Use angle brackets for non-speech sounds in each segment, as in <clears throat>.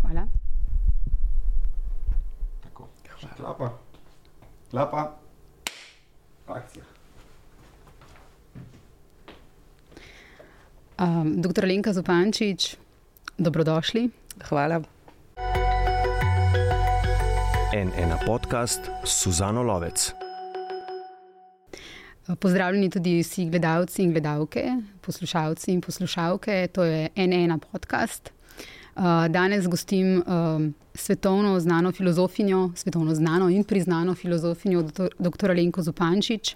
Hvala. Tako, še klapa. Klapa. Akcija. Um, Doktor Lenka Zupančič, dobrodošli. Hvala. En ena podcast Suzano Lovec. Pozdravljeni tudi vsi gledalci in gledalke, poslušalci in poslušalke. To je N1 podcast. Uh, Danes gostim um, svetovno znano filozofinjo, svetovno znano in priznano filozofinjo, dr. Lenko Zupančič,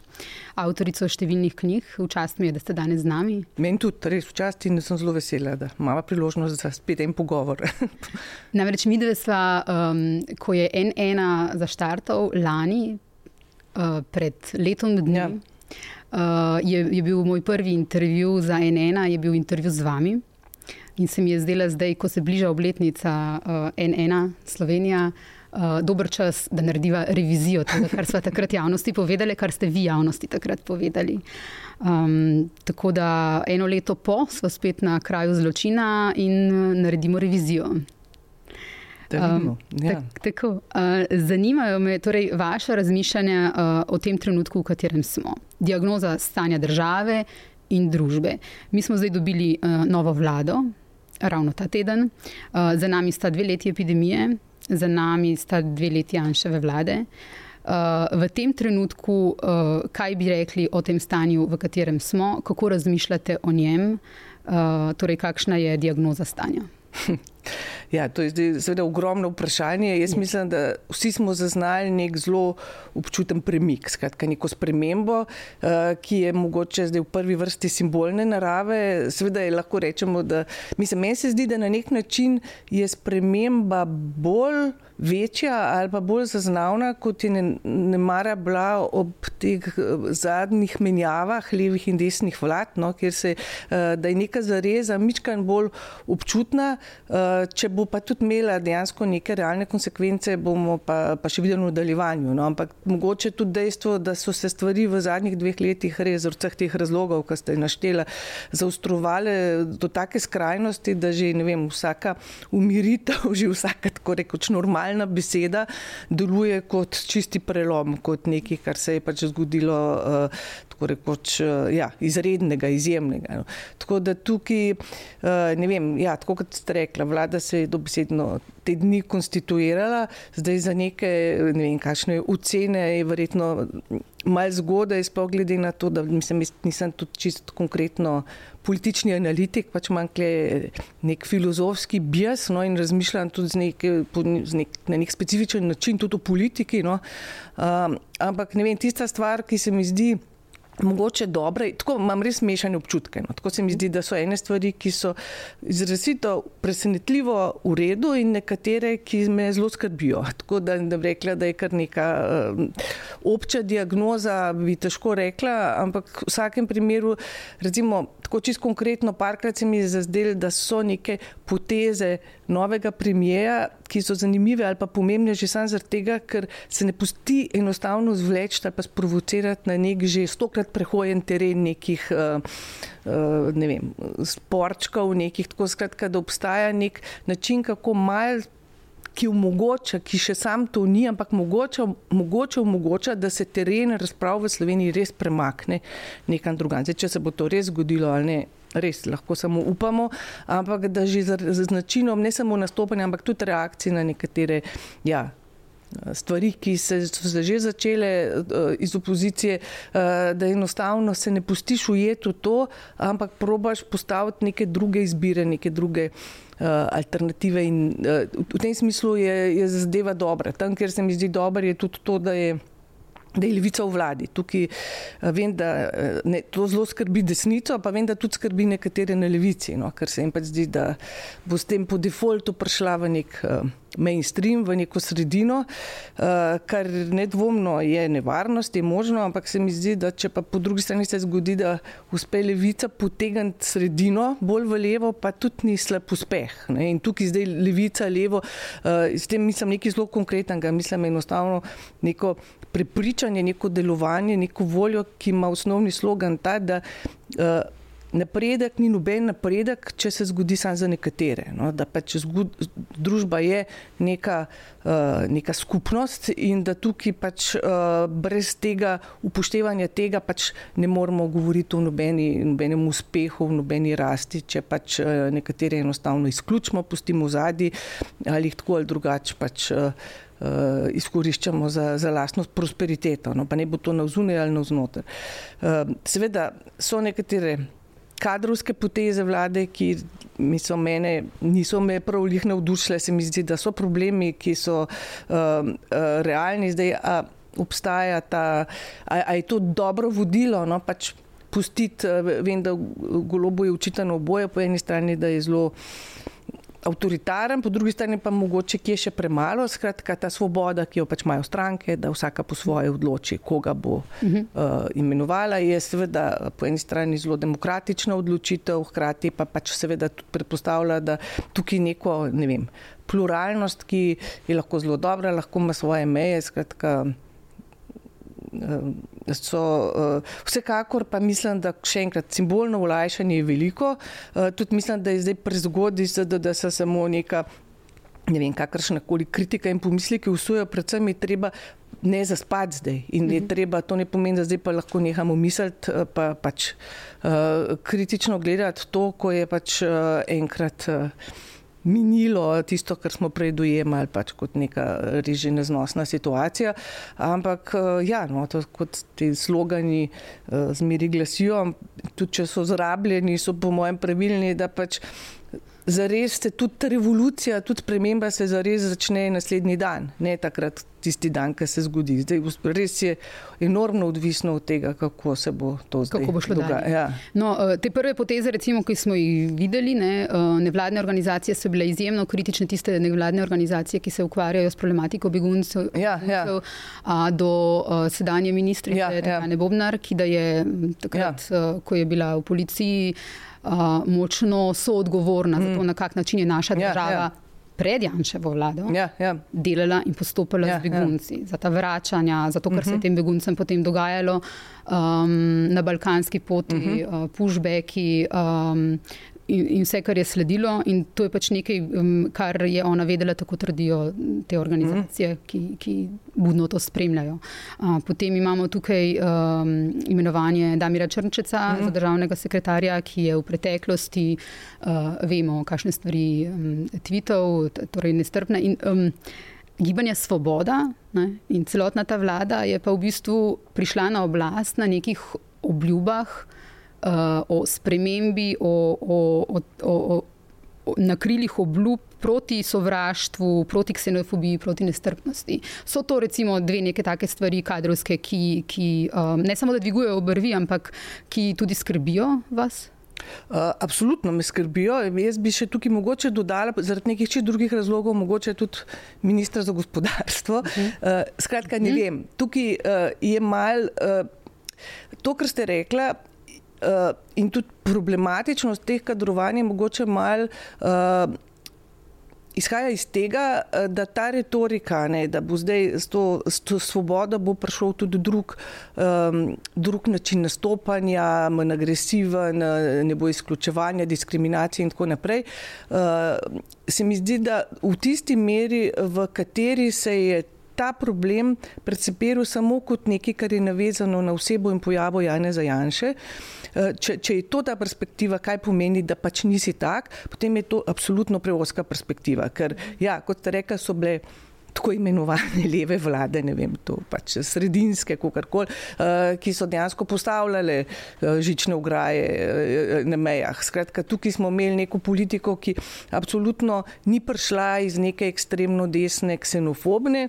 avtorico številnih knjig. Včast mi je, da ste danes z nami. Meni tudi res včasih in sem zelo vesela, da imamo priložnost za spet en pogovor. <laughs> Namreč mi dve sva, um, ko je N1 zaštartal lani, uh, pred letom dni. Ja. Uh, je, je bil moj prvi intervju za N1, je bil intervju z vami. In se mi je zdela zdaj, ko se bliža obletnica uh, N1 Slovenija, uh, dober čas, da narediva revizijo tega, kar smo takrat javnosti povedali, kar ste vi javnosti takrat povedali. Um, tako da eno leto po smo spet na kraju zločina in naredimo revizijo. Um, ja. tak, tako, uh, zanimajo me torej vaše razmišljanja uh, o tem trenutku, v katerem smo. Diagnoza stanja države in družbe. Mi smo zdaj dobili uh, novo vlado, ravno ta teden. Uh, za nami sta dve leti epidemije, za nami sta dve leti Janševe vlade. Uh, v tem trenutku, uh, kaj bi rekli o tem stanju, v katerem smo, kako razmišljate o njem, uh, torej kakšna je diagnoza stanja? <laughs> Ja, to je zdaj seveda ogromno vprašanje. Jaz mislim, da vsi smo zaznali nek zelo občuten premik, skratka neko spremembo, ki je mogoče zdaj v prvi vrsti simbolne narave. Seveda je lahko rečemo, da mislim, meni se zdi, da na nek način je sprememba bolj večja ali pa bolj zaznavna, kot je ne, ne mara bila ob teh zadnjih menjavah levih in desnih vlad, no, kjer se, da je neka zareza mičkan bolj občutna, če bo pa tudi imela dejansko neke realne konsekvence, bomo pa, pa še videli v nadaljevanju. No. Ampak mogoče tudi dejstvo, da so se stvari v zadnjih dveh letih res z vseh teh razlogov, ki ste naštela, zaostrovale do take skrajnosti, da že ne vem, vsaka umiritev, že vsaka tako rekoč normalna beseda deluje kot čisti prelom, kot nekaj, kar se je pač zgodilo uh, tako rekoč uh, ja, izrednega, izjemnega. No. Tako da tukaj, uh, ne vem, ja, tako kot ste rekla, vlada se je dobesedno te dni konstituirala, zdaj za neke, ne vem, kakšne ocene je verjetno malo zgodaj, sploh glede na to, da mislim, nisem tudi čisto konkretno politični analitik, pač imam nek filozofski bias no, in razmišljam tudi nek, z nek, na nek specifičen način tudi o politiki. No. Um, ampak ne vem, tista stvar, ki se mi zdi. Mogoče dobre, tako imam res mešane občutke. No. Tako se mi zdi, da so ene stvari, ki so izrazito presenetljivo v redu, in nekatere, ki me zelo skrbijo. Tako da ne bi rekla, da je kar neka uh, obča diagnoza, bi težko rekla, ampak v vsakem primeru, recimo, tako čisto konkretno, parkrat se mi je zazdelo, da so neke poteze novega premijeja, ki so zanimive ali pa pomembne že samo zaradi tega, ker se ne pusti enostavno zvleči ali pa sprovocirati na nek že stokrat prehojen teren nekih uh, uh, ne vem, sporčkov, nekih tako skratka, da obstaja nek način, kako mal ki omogoča, ki še sam to ni, ampak mogoče, mogoče omogoča, da se teren razprav v Sloveniji res premakne nekam drugam. Zdaj, če se bo to res zgodilo ali ne, res lahko samo upamo, ampak da že z, z načinom ne samo nastopanja, ampak tudi reakcije na nekatere. Ja, Stvari, ki se, so se že začele iz opozicije, da enostavno se ne pustiš ujeti v to, ampak probaš postaviti neke druge izbire, neke druge alternative. In v tem smislu je, je zadeva dobra. Tam, kjer se mi zdi dobro, je tudi to, da je da je levica v vladi. Tukaj vem, da ne, to zelo skrbi desnico, pa vem, da tudi skrbi nekatere na levici, no, ker se jim pač zdi, da bo s tem po defaultu prišla v nek mainstream, v neko sredino, uh, kar nedvomno je nevarnost, je možno, ampak se mi zdi, da če pa po drugi strani se zgodi, da uspe levica potegniti sredino bolj v levo, pa tudi ni slab uspeh. Ne? In tukaj zdaj levica, levo, uh, s tem mislim nekaj zelo konkretnega, mislim enostavno neko prepričanje, neko delovanje, neko voljo, ki ima osnovni slogan ta, da uh, napredek ni noben napredek, če se zgodi samo za nekatere. No? Da pač družba je neka, uh, neka skupnost in da tukaj pač uh, brez tega upoštevanja tega pač ne moramo govoriti o nobeni, nobenem uspehu, nobeni rasti, če pač uh, nekatere enostavno izključimo, pustimo zadnji ali jih tako ali drugače pač. Uh, Uh, izkoriščamo za, za lastno prosperiteto, no, pa ne bo to na vzune ali na vznoter. Uh, seveda so nekatere kadrovske poteze vlade, ki so mene, niso me prav lih navdušile, se mi zdi, da so problemi, ki so uh, uh, realni zdaj. A, obstaja ta, a, a je to dobro vodilo, no, pač pustiti, vem, da golobo je učitano oboje, po eni strani, da je zelo avtoritaren, po drugi strani pa mogoče kje še premalo. Skratka, ta svoboda, ki jo pač imajo stranke, da vsaka po svoje odloči, koga bo uh -huh. uh, imenovala, je seveda po eni strani zelo demokratična odločitev, hkrati pa pač seveda tudi predpostavlja, da tukaj neko, ne vem, pluralnost, ki je lahko zelo dobra, lahko ima svoje meje. Skratka, So, uh, vsekakor pa mislim, da še enkrat simbolno ulajšanje je veliko. Uh, tudi mislim, da je zdaj prezgodaj, da, da se samo neka, ne vem, kakršna koli kritika in pomisleki usujejo, predvsem je treba ne zaspati zdaj. In je mhm. treba, to ne pomeni, da zdaj pa lahko nehamo misliti, pa pač uh, kritično gledati to, ko je pač uh, enkrat. Uh, minilo tisto, kar smo prej dojemali pač kot neka reži neznosna situacija. Ampak eh, ja, no, to, kot ti slogani uh, zmeri glasijo, tudi če so zrabljeni, so po mojem pravilni, da pač zares se tudi ta revolucija, tudi prememba se zares začne naslednji dan, ne takrat tisti dan, ki se zgodi. Zdaj, res je enormno odvisno od tega, kako se bo to zdaj kako bo šlo dalje. Ja. No, eh, te prve poteze, recimo, ki smo jih videli, ne, eh, nevladne organizacije so bile izjemno kritične, tiste nevladne organizacije, ki se ukvarjajo s problematiko beguncev, ja, ja. do uh, sedanje ministrice ja, ja. Nebobnar, ki da je takrat, ja. uh, ko je bila v policiji, uh, močno soodgovorna mm. za to, na kak način je naša ja, država. Ja, ja pred Janševo vlado ja, ja. delala in postopala ja, z begunci, ja. za ta vračanja, za to, kar uh -huh. se je mhm. tem beguncem potem dogajalo um, na balkanski poti, uh -huh. uh, pushbacki. Um, in, in vse, kar je sledilo. In to je pač nekaj, um, kar je ona vedela, tako trdijo te organizacije, mm. ki, ki budno to spremljajo. Uh, potem imamo tukaj um, imenovanje Damira Črnčeca mm. za državnega sekretarja, ki je v preteklosti, uh, vemo, kakšne stvari um, tvitev, torej nestrpne. In, um, Gibanje Svoboda ne, in celotna ta vlada je pa v bistvu prišla na oblast na nekih obljubah, uh, o spremembi, o, o, o, o, o, na krilih obljub proti sovraštvu, proti ksenofobiji, proti nestrpnosti. So to recimo dve neke take stvari, kadrovske, ki, ki um, ne samo da dvigujejo obrvi, ampak ki tudi skrbijo vas. Uh, absolutno me skrbijo. Jaz bi še tukaj mogoče dodala, zaradi nekih čisto drugih razlogov, mogoče tudi ministra za gospodarstvo. Uh, skratka, ne uh. vem. Tukaj uh, je mal uh, to, kar ste rekla, uh, in tudi problematičnost teh kadrovanj je mogoče mal. Uh, Izhaja iz tega, eh, da ta retorika, ne, da bo zdaj s to, s to svobodo prišel tudi drug, um, drug način nastopanja, manj agresiven, ne bo izključevanja, diskriminacije in tako naprej. Uh, se mi zdi, da v tisti meri, v kateri se je ta problem percepiral samo kot nekaj, kar je navezano na osebo in pojavo Jane Zajanše. Eh, če, če je to ta perspektiva, kaj pomeni, da pač nisi tak, potem je to absolutno preoska perspektiva. Ker, ja, kot ste rekli, so bile. Tako imenovane leve vlade, ne vem, to pač sredinske, kako koli, uh, ki so dejansko postavljale uh, žične ograje na mejah. Skratka, tukaj smo imeli neko politiko, ki absolutno ni prišla iz neke ekstremno desne, ksenofobne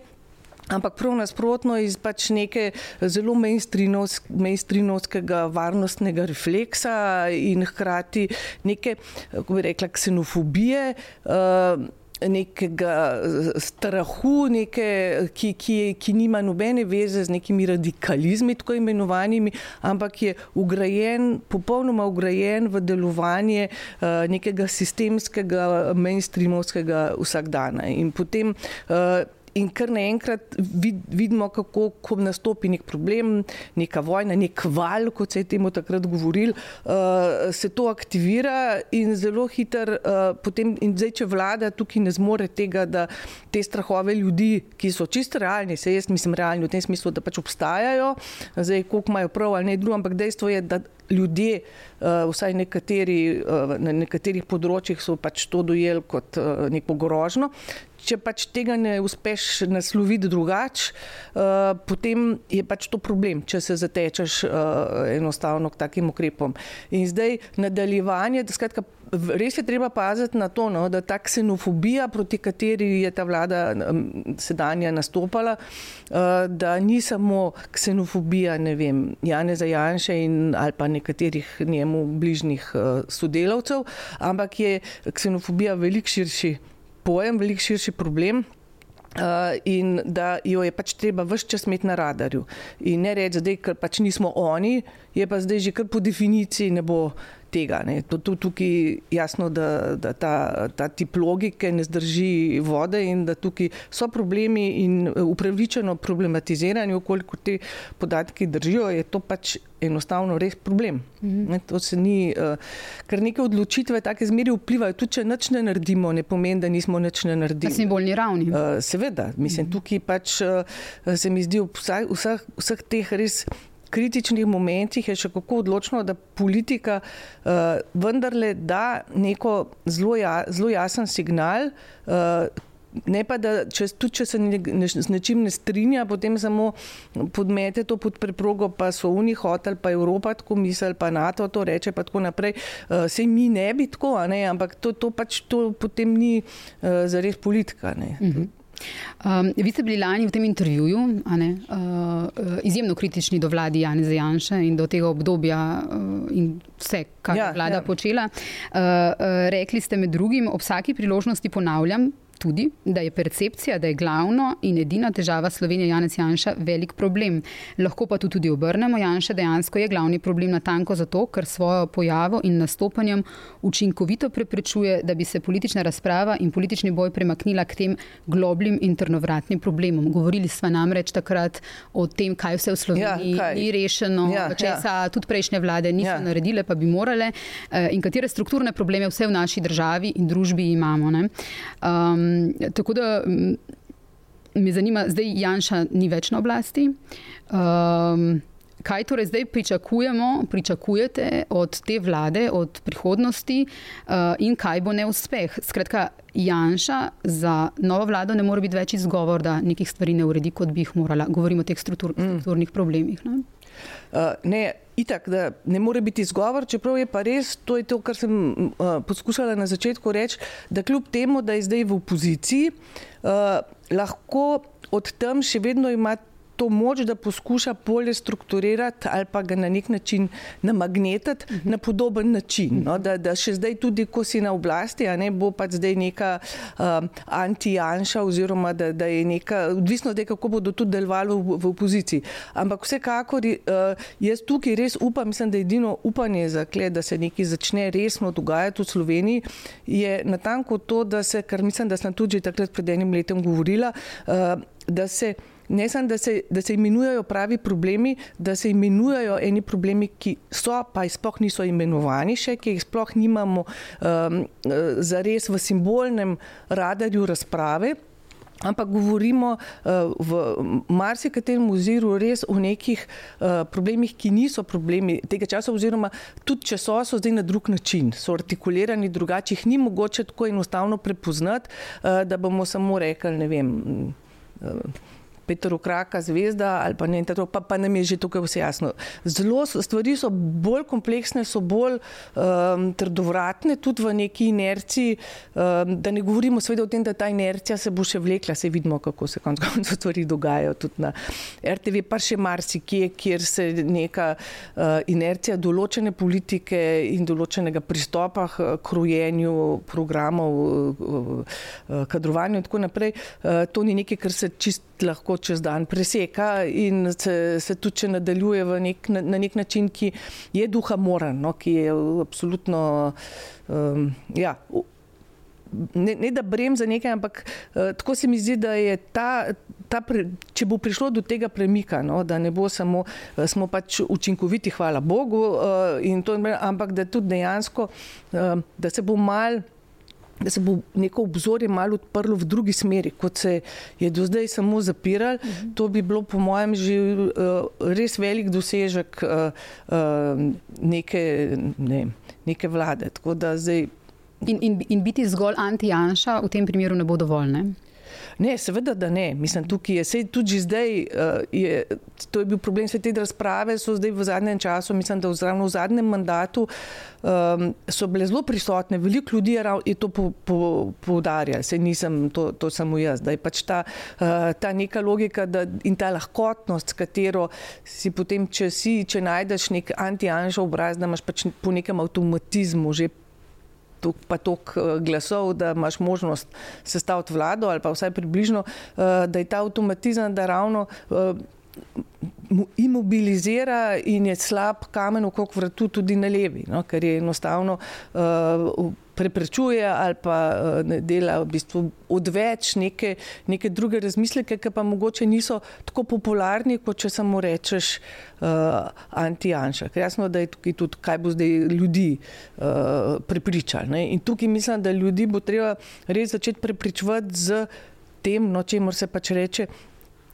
Ampak prav nasprotno iz pač neke zelo mainstreamovskega varnostnega refleksa in hkrati neke, kako bi rekla, ksenofobije. Uh, nekega strahu, neke, ki, ki, ki nima nobene veze z nekimi radikalizmi, tako imenovanimi, ampak je ugrajen, popolnoma ugrajen v delovanje uh, nekega sistemskega, mainstreamovskega vsakdana. In potem uh, In kar naenkrat vid, vidimo, kako ko nastopi nek problem, neka vojna, nek val, kot se je temu takrat govoril, uh, se to aktivira in zelo hiter. Uh, potem, in zdaj, če vlada tukaj ne zmore tega, da te strahove ljudi, ki so čisto realni, se jaz mislim realni v tem smislu, da pač obstajajo, zdaj koliko imajo prav ali ne drugo, ampak dejstvo je, da ljudje, uh, vsaj nekateri, uh, na nekaterih področjih so pač to dojeli kot uh, neko grožno če pač tega ne uspeš nasloviti drugače, uh, potem je pač to problem, če se zatečeš uh, enostavno k takim ukrepom. In zdaj nadaljevanje, da skratka. Res je treba paziti na to, no, da ta ksenofobija, proti kateri je ta vlada sedanja nastopala, uh, da ni samo ksenofobija, vem, Jane Zajanše in ali pa nekaterih njemu bližnjih sodelavcev, ampak je ksenofobija veliko širši pojem, veliko širši problem. Uh, in da jo je pač treba vse čas imeti na radarju. In ne reči, da pač nismo oni, je pa zdaj že kar po definiciji ne bo tega. Ne. To je tukaj jasno, da, da ta, ta tip logike ne zdrži vode in da tukaj so problemi in upravičeno problematiziranje, koliko te podatki držijo, je to pač enostavno res problem. Mhm. Ne, to se ni, uh, ker neke odločitve take zmeri vplivajo, tudi če nič ne naredimo, ne pomeni, da nismo nič ne naredili. Na simbolni ravni. Uh, seveda, mislim, mhm. tukaj pač uh, se mi zdi v vseh, vseh teh res kritičnih momentih je še kako odločno, da politika uh, vendarle da neko zelo, ja, zelo jasen signal. Uh, Ne pa, da če, tudi če se ne, ne, z nečim ne strinja, potem samo podmete to pod preprogo, pa so Uni hotel, pa Evropa tako misli, pa NATO to reče, pa tako naprej. Uh, Sej mi ne bi tako, ne? ampak to, to pač to potem ni uh, zares politika. Uh mhm. Um, vi ste bili lani v tem intervjuju ne, uh, izjemno kritični do vladi Jana Zajanša in do tega obdobja uh, in vse, kar ja, je vlada ja. počela. Uh, uh, rekli ste med drugim, ob vsaki priložnosti ponavljam, tudi, da je percepcija, da je glavno in edina težava Slovenije Janez Janša velik problem. Lahko pa tudi obrnemo. Janša dejansko je glavni problem na tanko zato, ker svojo pojavo in nastopanjem učinkovito preprečuje, da bi se politična razprava in politični boj premaknila k tem globlim in trnovratnim problemom. Govorili smo namreč takrat o tem, kaj vse v Sloveniji ja, ni rešeno, ja, česa ja. tudi prejšnje vlade niso ja. naredile, pa bi morale eh, in katere strukturne probleme vse v naši državi in družbi imamo. Um, tako da me zanima, zdaj Janša ni več na oblasti. Um, kaj torej zdaj pričakujemo, pričakujete od te vlade, od prihodnosti uh, in kaj bo neuspeh? Skratka, Janša za novo vlado ne more biti več izgovor, da nekih stvari ne uredi, kot bi jih morala. Govorimo o teh struktur, mm. strukturnih problemih. Ne? Uh, ne, itak, da ne more biti izgovor, čeprav je pa res, to je to, kar sem uh, poskušala na začetku reči, da kljub temu, da je zdaj v opoziciji, uh, lahko od tam še vedno ima to moč, da poskuša bolje strukturirati ali pa ga na nek način namagnetati uh mhm. -huh. na podoben način. No? Da, da še zdaj, tudi ko si na oblasti, ne, bo pač zdaj neka um, anti-janša, oziroma da, da je neka, odvisno od tega, kako bodo tudi delovali v, v opoziciji. Ampak vsekakor uh, jaz tukaj res upam, mislim, da je edino upanje za kle, da se nekaj začne resno dogajati v Sloveniji, je natanko to, da se, kar mislim, da sem tudi takrat pred enim letom govorila, uh, da se ne samo, da, da se imenujejo pravi problemi, da se imenujejo eni problemi, ki so, pa jih sploh niso imenovani še, ki jih sploh nimamo um, zares v simbolnem radarju razprave. Ampak govorimo uh, v marsikaterem oziru res o nekih uh, problemih, ki niso problemi tega časa, oziroma tudi če so, so zdaj na drug način, so artikulirani drugače, jih ni mogoče tako enostavno prepoznati, uh, da bomo samo rekli, ne vem. Uh, Petro Kraka, zvezda ali pa ne, to, pa, pa nam je že tukaj vse jasno. Zelo stvari so bolj kompleksne, so bolj um, trdovratne, tudi v neki inerciji. Um, da ne govorimo seveda o tem, da ta inercija se bo še vlekla, se vidimo, kako se konec koncev stvari dogajajo tudi na RTV, pa še marsikje, kjer se neka uh, inercija določene politike in določenega pristopa k krojenju programov, uh, uh, kadrovanju in tako naprej. Uh, to ni nekaj, kar se čist lahko čez dan preseka in se, se tudi če nadaljuje nek, na, na nek način, ki je duha moran, no, ki je absolutno. Um, ja, Ne, ne da brem za nekaj, ampak uh, tako se mi zdi, da je ta, ta pre, če bo prišlo do tega premika, no, da ne bo samo, uh, smo pač učinkoviti, hvala Bogu, uh, to, ampak da tudi dejansko, uh, da se bo mal da se bo neko obzorje malo odprlo v drugi smeri, kot se je do zdaj samo zapiralo. Uh -huh. To bi bilo, po mojem, že uh, res velik dosežek uh, uh, neke, ne, neke vlade. In, in, in biti zgolj anti-Janša v tem primeru ne bo dovolj. Ne? Ne, seveda, da ne. Mislim, tukaj je, sej tudi zdaj, uh, je, to je bil problem, vse te razprave so zdaj v zadnjem času, mislim, da v, v zadnjem mandatu um, so bile zelo prisotne, veliko ljudi je to poudarjalo, po, se nisem, to, to samo jaz, da je pač ta, uh, ta neka logika da, in ta lahkotnost, s katero si potem, če si, če najdeš nek anti-anžov obraz, da imaš pač po nekem avtomatizmu že pa toliko eh, glasov, da imaš možnost sestaviti vlado ali pa vsaj približno, eh, da je ta avtomatizem, da ravno eh, imobilizira in je slab kamen kok vratu tudi na levi, no, ker je enostavno preprečuje ali pa uh, dela v bistvu odveč neke, neke druge razmisleke, ki pa mogoče niso tako popularni, kot če samo rečeš uh, anti-Janša. Ker jasno, da je tukaj tudi, kaj bo zdaj ljudi uh, prepričal. Ne? In tukaj mislim, da ljudi bo treba res začeti prepričevati z tem, no, čemu se pač reče,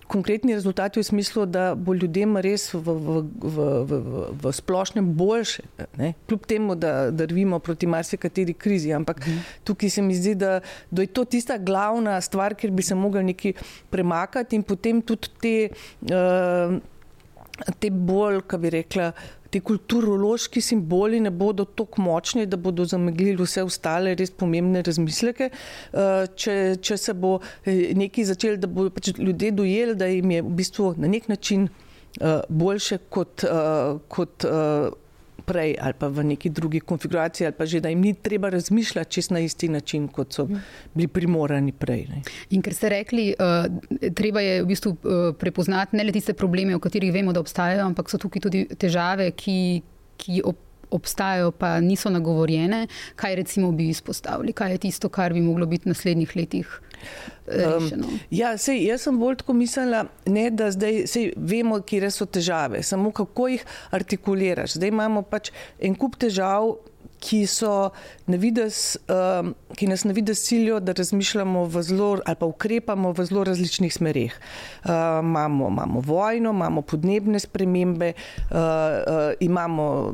konkretni rezultati v smislu, da bo ljudem res v, v, v, v, v splošnem boljše, ne? kljub temu, da drvimo proti marsikateri krizi. Ampak mhm. tukaj se mi zdi, da, da je to tista glavna stvar, kjer bi se mogli neki premakati in potem tudi te. Uh, Te bolj, kako bi rekla, ti kulturološki simboli ne bodo tako močni, da bodo zameglili vse ostale res pomembne razmisleke. Eh, če, če se bo eh, nekaj začel, da bodo pač ljudje dojeli, da jim je v bistvu na nek način eh, boljše kot. kot prej ali pa v neki drugi konfiguraciji, ali pa že da jim ni treba razmišljati čist na isti način, kot so bili primorani prej. Ne. In ker ste rekli, uh, treba je v bistvu uh, prepoznati ne le tiste probleme, o katerih vemo, da obstajajo, ampak so tukaj tudi težave, ki, ki ob, obstajajo, pa niso nagovorjene. Kaj recimo bi izpostavili, kaj je tisto, kar bi moglo biti v naslednjih letih? Um, ja, sej, jaz sem bolj tako mislila, ne, da zdaj sej, vemo, kje so težave, samo kako jih artikuliraš. Zdaj imamo pač en kup težav. Ki, navides, um, ki nas na vidi silijo, da razmišljamo zelo, ali pa ukrepamo v zelo različnih smerih. Uh, imamo, imamo vojno, imamo podnebne spremembe, uh, uh, imamo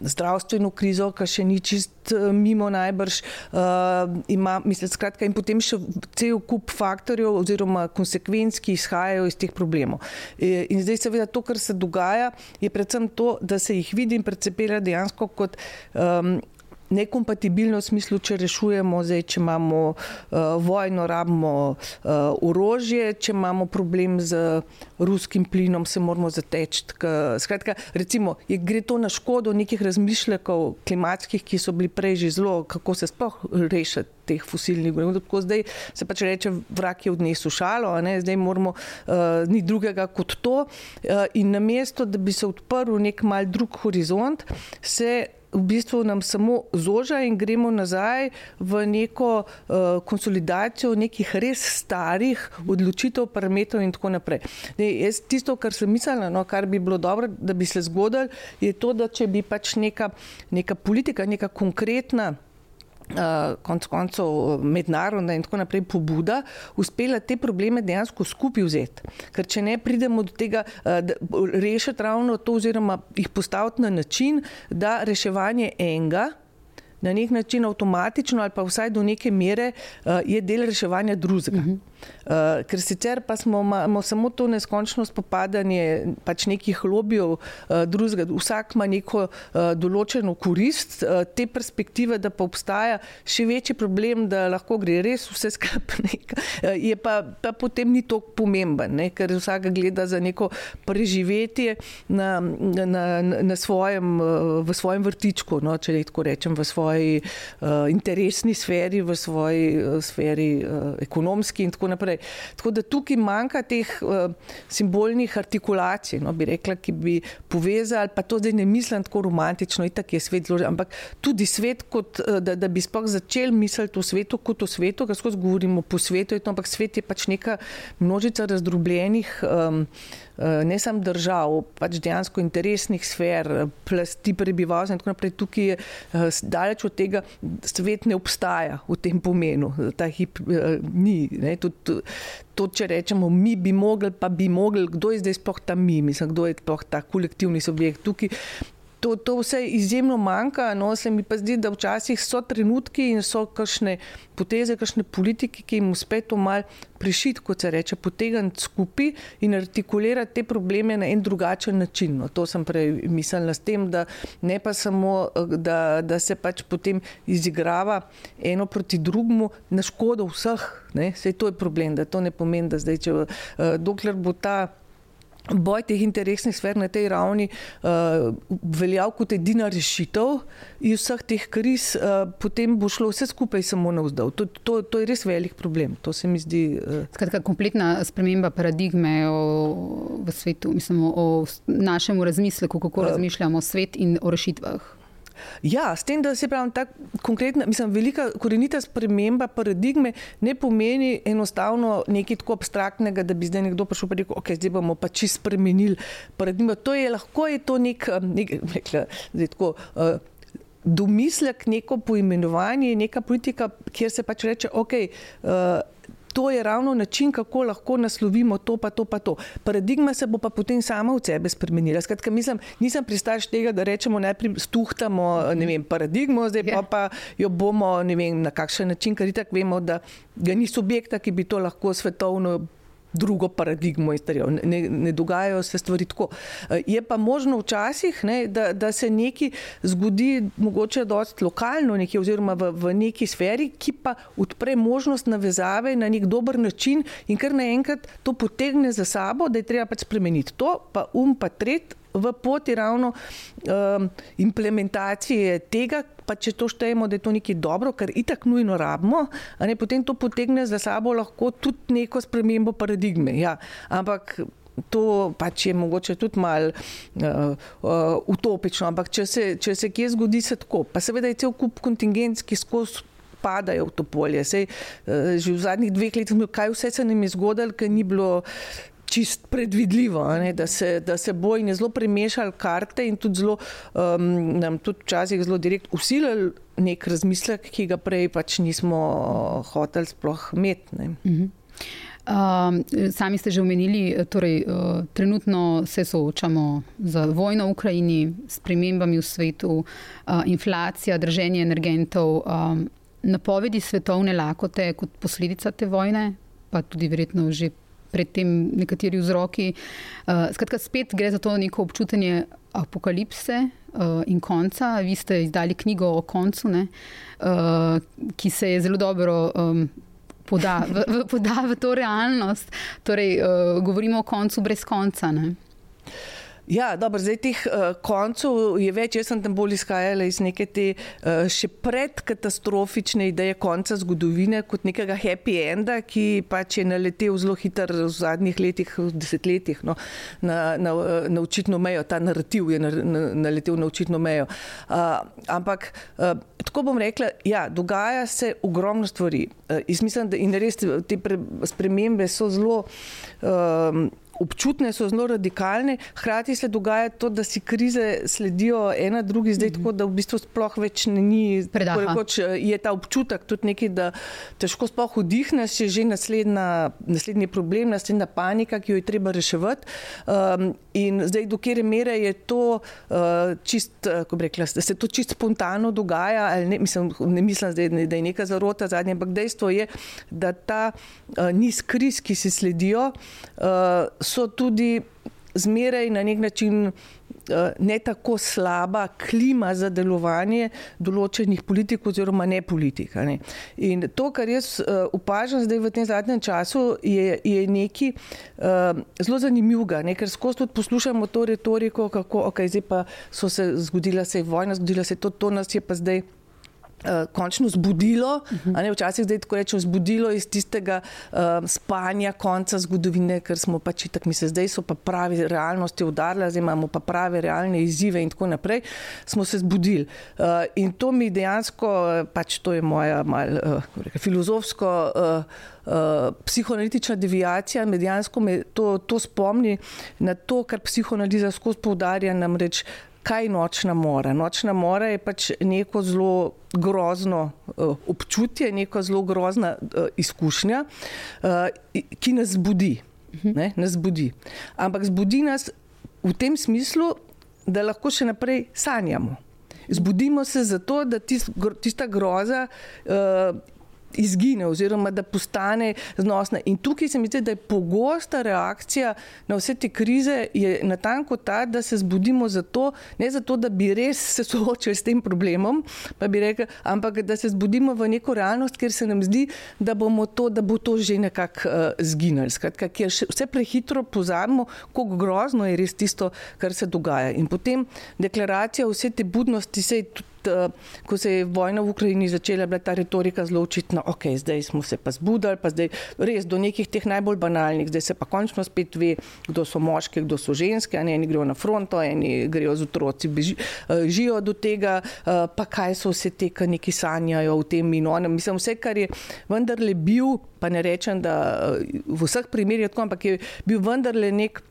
zdravstveno krizo, ki še ni čist eh, mimo najbrž. Uh, ima, mislim, skratka, in potem še cel kup faktorjev oziroma konsekvenc, ki izhajajo iz teh problemov. E, in zdaj seveda to, kar se dogaja, je predvsem to, da se jih vidi in percepira dejansko kot um, nekompatibilno v smislu, če rešujemo, zdaj, če imamo uh, vojno, rabimo uh, orožje, če imamo problem z ruskim plinom, se moramo zateči. Skratka, recimo, je, gre to na škodo nekih razmišljakov klimatskih, ki so bili prej že zelo, kako se sploh rešiti. Teh fosilnih. Tako zdaj se pač reče, vrak je odnesel šalo, zdaj moramo, uh, ni drugega kot to. Uh, in na mesto, da bi se odprl nek mal drug horizont, se v bistvu nam samo zoža in gremo nazaj v neko uh, konsolidacijo nekih res starih odločitev, parametrov in tako naprej. Ne, jaz, tisto, kar sem mislila, no, kar bi bilo dobro, da bi se zgodilo, je to, da če bi pač neka, neka politika, neka konkretna konc koncev mednarodna in tako naprej pobuda, uspela te probleme dejansko skupaj vzeti. Ker če ne pridemo do tega, uh, rešiti ravno to, oziroma jih postaviti na način, da reševanje enega. Na nek način avtomatično, ali pa vsaj do neke mere, je del reševanja drugega. Uh -huh. Uh, ker sicer pa smo imamo samo to neskončno spopadanje pač nekih lobijev uh, drugega. Vsak ima neko uh, določeno korist, uh, te perspektive, da pa obstaja še večji problem, da lahko gre res vse skupaj. Uh, je pa, pa potem ni tako pomemben, ne? ker vsak gleda za neko preživetje na, na, na svojem, uh, v svojem vrtičku, no? če tako rečem, v svoji uh, interesni sferi, v svoji uh, sferi uh, ekonomski in tako naprej. Tako da tukaj manjka teh uh, simbolnih artikulacij, no, bi rekla, ki bi povezali, pa to zdaj ne mislim tako romantično, itak je svet zelo, ampak tudi svet, kot, uh, da, da bi sploh začeli misliti o svetu kot o svetu, ker skozi govorimo po svetu, to, ampak svet je pač neka množica razdrobljenih. Um, Ne samo držav, pač dejansko interesnih sfer, plasti prebivalstva in tako naprej. Tukaj je daleč od tega, svet ne obstaja v tem pomenu, ta hip ni. Tudi, to, če rečemo, mi bi mogli, pa bi mogli, kdo je zdaj sploh ta mi, mislim, kdo je sploh ta kolektivni subjekt. Tukaj to, to vse izjemno manjka. No, se mi pa zdi, da včasih so trenutki in so kakšne poteze, kakšne politike, ki jim uspe to mal prišiti, kot se reče, potegniti skupaj in artikulirati te probleme na en drugačen način. No, to sem prej mislila s tem, da ne pa samo, da, da se pač potem izigrava eno proti drugmu na škodo vseh. Vse to je problem, da to ne pomeni, da zdaj, če, dokler bo ta boj teh interesnih sfer na tej ravni uh, veljal kot edina rešitev iz vseh teh kriz, uh, potem bo šlo vse skupaj samo na vzdolj. To, to, to je res velik problem. To se mi zdi. Uh... Skratka, kompletna sprememba paradigme o, v svetu, mislim o našem razmisleku, kako uh, razmišljamo o svet in o rešitvah. Ja, s tem, da se pravi, ta konkretna, mislim, velika korenita sprememba paradigme ne pomeni enostavno nekaj tako abstraktnega, da bi zdaj nekdo prišel in rekel, ok, zdaj bomo pa čisto spremenili paradigmo. To je lahko je to nek, nek rekla, zdaj tako. Uh, Domislek, neko poimenovanje, neka politika, kjer se pač reče, ok, uh, to je ravno način, kako lahko naslovimo to, pa to, pa to. Paradigma se bo pa potem sama od sebe spremenila. Skratka, mislim, nisem pristaš tega, da rečemo najprej stuhtamo vem, paradigmo, zdaj pa, ja. pa jo bomo vem, na kakšen način, ker tako vemo, da ga ni subjekta, ki bi to lahko svetovno drugo paradigmo instalirali. Ne, ne dogajajo se stvari tako. Eh, je pa možno včasih, ne, da, da se nekaj zgodi, mogoče dosti lokalno, nekje, oziroma v, v neki sferi, ki pa odpre možnost navezave na nek dober način in kar naenkrat to potegne za sabo, da je treba pač spremeniti to, pa um, pa tret. V poti ravno um, implementacije tega, pa če to štejemo, da je to nekaj dobro, kar itak nujno rabimo, ne, potem to potegne za sabo lahko tudi neko spremembo paradigme. Ja. Ampak to pač je mogoče tudi malo uh, uh, utopično, ampak če se, če se kje zgodi, se tako. Pa seveda je cel kup kontingent, ki skozi. Padajo v to polje. Sej, uh, že v zadnjih dveh letih, kaj vse se nam je zgodilo, ker ni bilo čist predvidljivo, ne, da, se, da se bo in je zelo premešal karte in tudi zelo, um, nam tudi včasih zelo direkt usilil nek razmislek, ki ga prej pač nismo hoteli sploh imeti. Um, sami ste že omenili, torej, uh, trenutno se soočamo z vojno v Ukrajini, s premembami v svetu, uh, inflacija, drženje energentov, um, napovedi svetovne lakote kot posledica te vojne, pa tudi verjetno že predtem nekateri vzroki. Uh, skratka, spet gre za to neko občutje apokalipse uh, in konca. Vi ste izdali knjigo o koncu, ne, uh, ki se je zelo dobro. Um, Poda v, v, poda v to realnost. Torej, uh, govorimo o koncu brez konca. Ne? Ja, dobro, zdaj teh uh, koncev je več. Jaz sem tam bolj izhajala iz neke te uh, še predkatastrofične ideje konca zgodovine, kot nekega happy enda, ki pač je naletel zelo hitro v zadnjih letih, v desetletjih, no, na, na, na očitno mejo. Ta narativ je na, na, naletel na očitno mejo. Uh, ampak uh, tako bom rekla, ja, dogaja se ogromno stvari. Uh, mislim, da in res te pre, spremembe so zelo. Uh, občutne, so zelo radikalne, hkrati se dogaja to, da si krize sledijo ena drugi, zdaj mm -hmm. tako, da v bistvu sploh več ni. Rekoč, je ta občutek tudi nekaj, da težko sploh vdihneš, je že naslednja, naslednji problem, naslednja panika, ki jo je treba reševati. Um, in zdaj, do kere mere je to uh, čist, kako bi rekla, da se to čist spontano dogaja, ali ne, mislim, ne mislim zdaj, da je neka zarota zadnja, ampak dejstvo je, da ta uh, niz kriz, ki se sledijo, uh, so tudi zmeraj na nek način uh, ne tako slaba klima za delovanje določenih politik oziroma ne politika. Ne. In to, kar jaz uh, opažam zdaj v tem zadnjem času, je, je nekaj uh, zelo zanimivega, ne, ker skozi tudi poslušamo to retoriko, kako okay, zdaj pa so se zgodila se vojna, zgodila se to, to nas je pa zdaj. Uh, končno zbudilo, uh -huh. ne, včasih zdaj tako rečemo, zbudilo iz tistega uh, spanja konca zgodovine, ker smo pač tako, mi se zdaj so pa pravi realnosti udarili, zdaj imamo pa prave realne izzive in tako naprej, smo se zbudili. Uh, in to mi dejansko, pač to je moja mal, uh, reka, filozofsko. Uh, Uh, psihoanalitična deviacija, medijansko me to, to spomni na to, kar psihoanaliza skozi poudarja, namreč kaj nočna mora. Nočna mora je pač neko zelo grozno uh, občutje, neko zelo grozna uh, izkušnja, uh, ki nas zbudi, ne, nas zbudi. Ampak zbudi nas v tem smislu, da lahko še naprej sanjamo. Zbudimo se zato, da tist, tista groza uh, izgine oziroma da postane znosna. In tukaj se mi zdi, da je pogosta reakcija na vse te krize natanko ta, da se zbudimo zato, ne zato, da bi res se soočili s tem problemom, rekel, ampak da se zbudimo v neko realnost, kjer se nam zdi, da, to, da bo to že nekako uh, zginilo. Skratka, ker vse prehitro pozabimo, kako grozno je res tisto, kar se dogaja. In potem deklaracija vse te budnosti, se je tudi Eh, ko se je vojna v Ukrajini začela, bila ta retorika zelo očitna. Ok, zdaj smo se pa zbudili, pa zdaj res do nekih teh najbolj banalnih, zdaj se pa končno spet ve, kdo so moški, kdo so ženske. Eni grejo na fronto, eni grejo z otroci, eh, živijo do tega, eh, pa kaj so vse te, ki neki sanjajo v tem in onem. Mislim, vse, kar je vendarle bil, pa ne rečem, da v vseh primerjih tako, ampak je bil vendarle nek.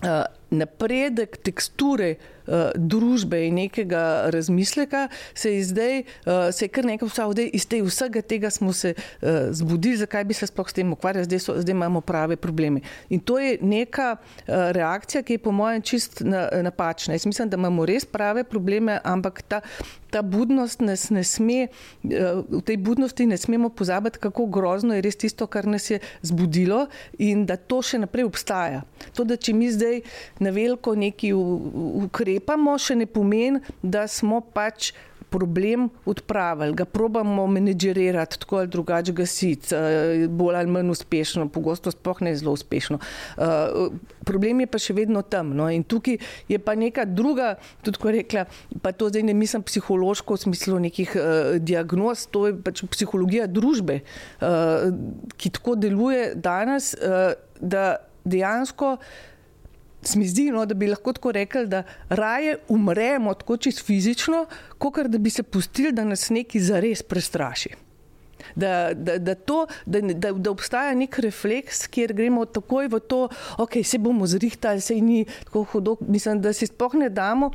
Uh, napredek teksture uh, družbe in nekega razmisleka, se je zdaj, uh, se je kar nekaj vsaj iz te, vsega tega smo se uh, zbudili, zakaj bi se sploh s tem ukvarjali, zdaj, so, zdaj imamo prave probleme. In to je neka uh, reakcija, ki je po mojem čist na, napačna. Jaz mislim, da imamo res prave probleme, ampak ta, ta budnost nas ne sme, uh, v tej budnosti ne smemo pozabiti, kako grozno je res tisto, kar nas je zbudilo in da to še naprej obstaja. To, da če mi zdaj na veliko neki ukrepamo, še ne pomeni, da smo pač problem odpravili, ga probamo menedžerirati tako ali drugače gasiti, eh, bolj ali manj uspešno, pogosto sploh ne zelo uspešno. Eh, problem je pa še vedno tam. No? In tukaj je pa neka druga, tudi ko rekla, pa to zdaj ne mislim psihološko v smislu nekih uh, diagnoz, to je pač psihologija družbe, uh, ki tako deluje danes, uh, da dejansko se mi zdi, no, da bi lahko tako rekli, da raje umremo tako čisto fizično, kot da bi se pustili, da nas nekaj zares prestraši. Da, da, da, to, da, da, da obstaja nek refleks, kjer gremo takoj v to, da okay, se bomo zrihtali, se ni tako hudo. Mislim, da si sploh ne damo,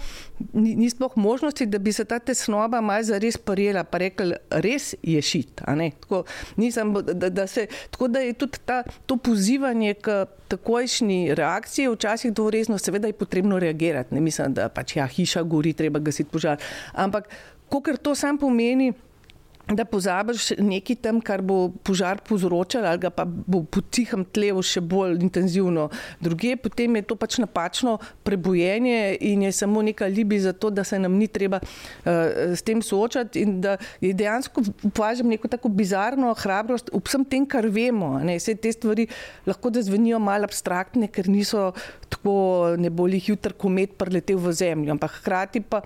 ni, ni sploh možnosti, da bi se ta tesnoba malo zares prijela, pa rekli, res je šit. Tako, nisem, da, da se, tako da je tudi ta, to pozivanje k takojšnji reakciji, včasih to resno, seveda je potrebno reagirati. Ne mislim, da pač ja, hiša gori, treba gasiti požar. Ampak, kar to sam pomeni, da pozabiš nekaj tam, kar bo požar povzročal, ali pa bo potihem tlevo še bolj intenzivno. Druge, potem je to pač napačno prebojenje in je samo neka libi za to, da se nam ni treba uh, s tem soočati in da je dejansko upažam neko tako bizarno hrabrost v vsem tem, kar vemo. Ne, vse te stvari lahko da zvenijo malo abstraktne, ker niso tako ne bolj jutr komet preletel v zemljo, ampak hkrati pa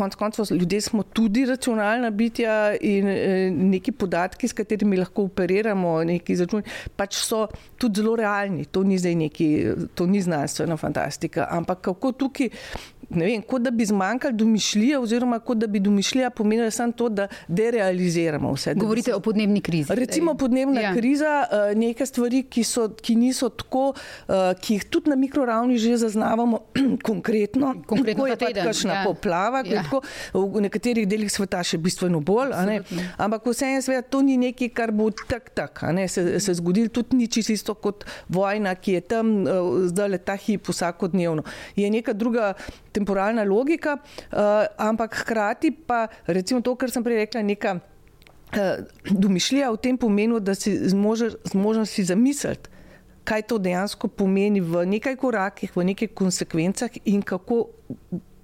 konec koncev, ljudje smo tudi računalna bitja in e, neki podatki, s katerimi lahko operiramo, neki začuni, pač so tudi zelo realni. To ni zdaj neki, to ni znanstvena fantastika. Ampak kako tukaj ne vem, kot da bi zmanjkalo domišljije, oziroma kot da bi domišljija pomenila samo to, da derealiziramo vse. da Govorite se- o podnebni krizi. Recimo podnebna Ja. kriza, eh, neke stvari, ki, so, ki niso tako, eh, ki jih tudi na mikroravni že zaznavamo <clears throat> konkretno. Konkretno ko je pač kakšna ja. poplava, Ja. Tako, v nekaterih delih sveta še bistveno bolj. Ampak vseeno sveta to ni nekaj, kar bo tak tak, a ne, se, se zgodilo, tudi ni čisto isto kot vojna, ki je tam eh, zdaj le ta hip vsakodnevno. Je neka druga temporalna logika, eh, ampak hkrati pa recimo to, kar sem prej rekla, neka eh, domišljija v tem pomenu, da si zmožen si zamisliti, kaj to dejansko pomeni v nekaj korakih, v nekaj konsekvencah in kako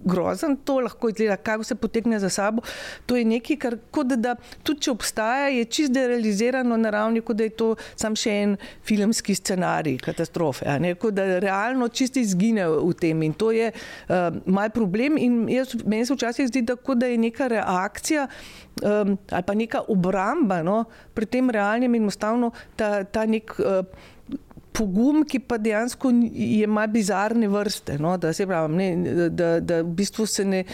grozen to lahko izgleda, kaj vse potegne za sabo. To je nekaj, kar kot da tudi če obstaja, je čist derealizirano na ravni, kot da je to sam še en filmski scenarij katastrofe. Kot da realno čisto izgine v tem in to je uh, mal problem in jaz, meni se včasih zdi, da, da je neka reakcija um, ali pa neka obramba no, pri tem realnem in enostavno ta, ta nek. Uh, Pogum, ki pa dejansko malo bizarne vrste. No, da, se pravim, ne, da, da, da v bistvu se ne.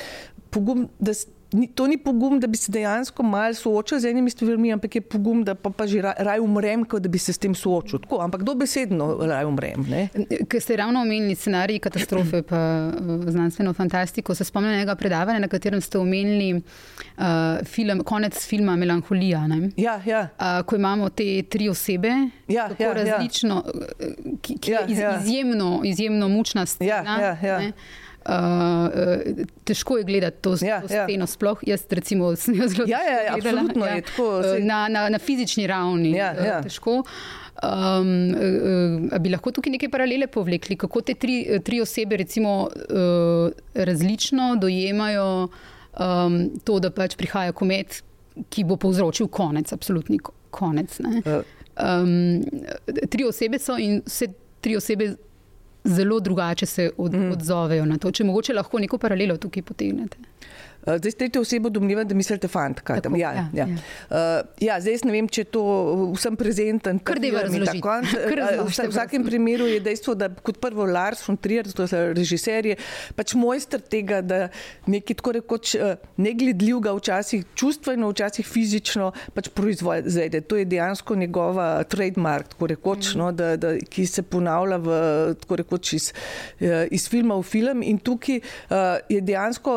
Pogum, da, ni, to ni pogum, da bi se dejansko malo soočil z enimi stvarmi, ampak je pogum, da pa, pa že ra- raje umrem, kot da bi se s tem soočil. Tako, ampak dobesedno raje umrem. Ne. Ker ste ravno omenili scenarij katastrofe, pa uh, znanstveno fantastiko, se spomnim enega predavanja, na katerem ste omenili uh, film, konec filma Melanholija. Ne? Ja, ja. Uh, ko imamo te tri osebe, Ja, ja, ja. različno, uh, ki, ki Ja, je iz, ja. izjemno, izjemno mučna scena. ja, ja. ne. Uh, težko je gledati to, Ja, to ja. sceno, sploh jaz, recimo, sem jo zelo Ja, ja, ja, gledala, absolutno je tako, saj- Na, na, na fizični ravni Ja, uh, ja. težko. Um, uh, bi lahko tukaj neke paralele povlekli, kako te tri, tri osebe recimo, uh, različno dojemajo um, to, da pač prihaja komet, ki bo povzročil konec, absolutni ko- konec. ne. Eh, Um, tri osebe so in vse tri osebe zelo drugače se od, mm. odzovejo na to. Če mogoče lahko neko paralelo tukaj potegnete. Uh, Zdaj, s tretjo osebo domnevam, da mislite fantka. Tako, tam. Ja, ja, ja. ja. Uh, ja, zdaj ne vem, če je to vsem prezenten. Kar dajva razložiti. <laughs> Kar V vsakem primeru je dejstvo, da kot prvo Lars von Trier, to je režiser, je pač mojster tega, da nekaj tako rekoč eh, negledljivega, včasih čustveno, včasih fizično pač proizvede. To je dejansko njegova trademark, tako rekoč, no, da, da, ki se ponavlja v, tako rekoč iz, eh, iz filma v film in tukaj uh, je dejansko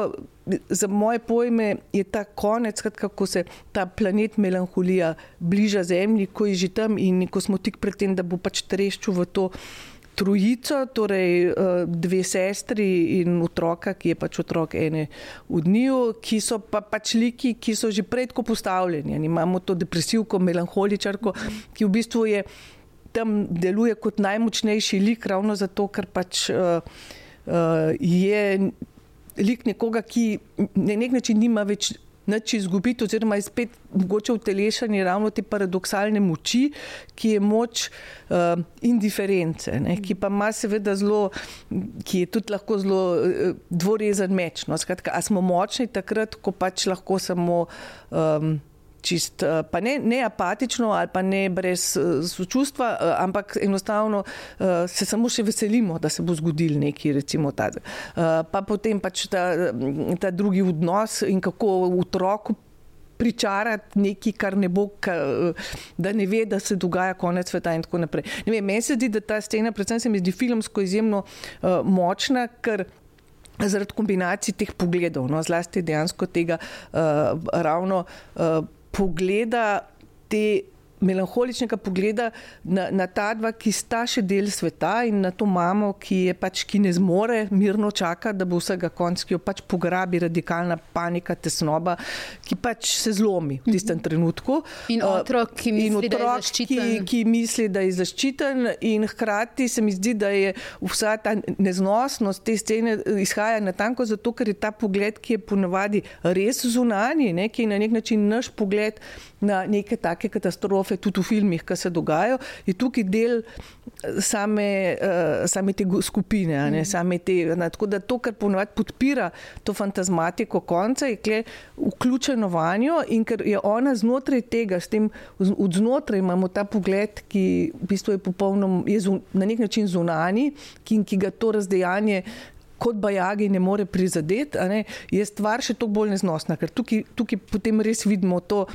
za moje pojme je ta konec, skratka, ko se ta planet melanholija bliža Zemlji, ko je že tam in ko smo tik pred tem, da bo pač treščil v to trojico, torej eh, dve sestri in otroka, ki je pač otrok ene od njiju, ki so pa pač liki, ki so že prej tako postavljeni. Imamo to depresivko, melanholičarko, ki v bistvu je tam deluje kot najmočnejši lik, ravno zato, ker pač uh, uh, je lik nekoga, ki na nek način nima več nič izgubiti, oziroma je spet mogoče utelešanje ravno te paradoksalne moči, ki je moč uh, indiference, ne, ki pa ima seveda zelo, ki je tudi lahko zelo uh, dvorezen meč. No, skratka, a smo močni takrat, ko pač lahko samo. Um, Čist, eh, pa ne, ne apatično ali pa ne brez eh, sočutstva, eh, ampak enostavno se samo še veselimo, da se bo zgodil nekaj, recimo ta. Pa potem pač ta, ta drugi odnos in kako otroku pričarati nekaj, kar ne bo, ka- da ne ve, da se dogaja konec sveta in tako naprej. Vem, meni se zdi, da ta scena, predvsem se mi zdi filmsko izjemno uh, močna, ker zaradi kombinacij teh pogledov, no, zlasti dejansko tega uh, ravno uh, pogleda te melanholičnega pogleda na, na ta dva, ki sta še del sveta in na to mamo, ki je pač, ki ne zmore mirno čaka, da bo vsega konc, ki jo pač pograbi radikalna panika, tesnoba, ki pač se zlomi v tistem trenutku. In Uh, otrok, ki in misli, da je otrok, zaščiten. Ki, ki misli, da je zaščiten, in hkrati se mi zdi, da je vsa ta neznosnost te scene izhaja natanko zato, ker je ta pogled, ki je ponavadi res zunanji, ne, ki je na nek način naš pogled na neke take katastrofe, tudi v filmih, ki se dogajajo, je tukaj del eh, same, uh, same te skupine. Ne, same te, na, tako da to, kar ponavadi podpira to fantazmatiko konca, je kle vključeno vanjo in ker je ona znotraj tega, s tem od znotraj imamo ta pogled, ki v bistvu je popolnoma, je zun, na nek način zunani, ki, ki ga to razdejanje kot bajagi ne more prizadeti, ne, je stvar še toliko bolj neznosna, ker tukaj, tukaj potem res vidimo to,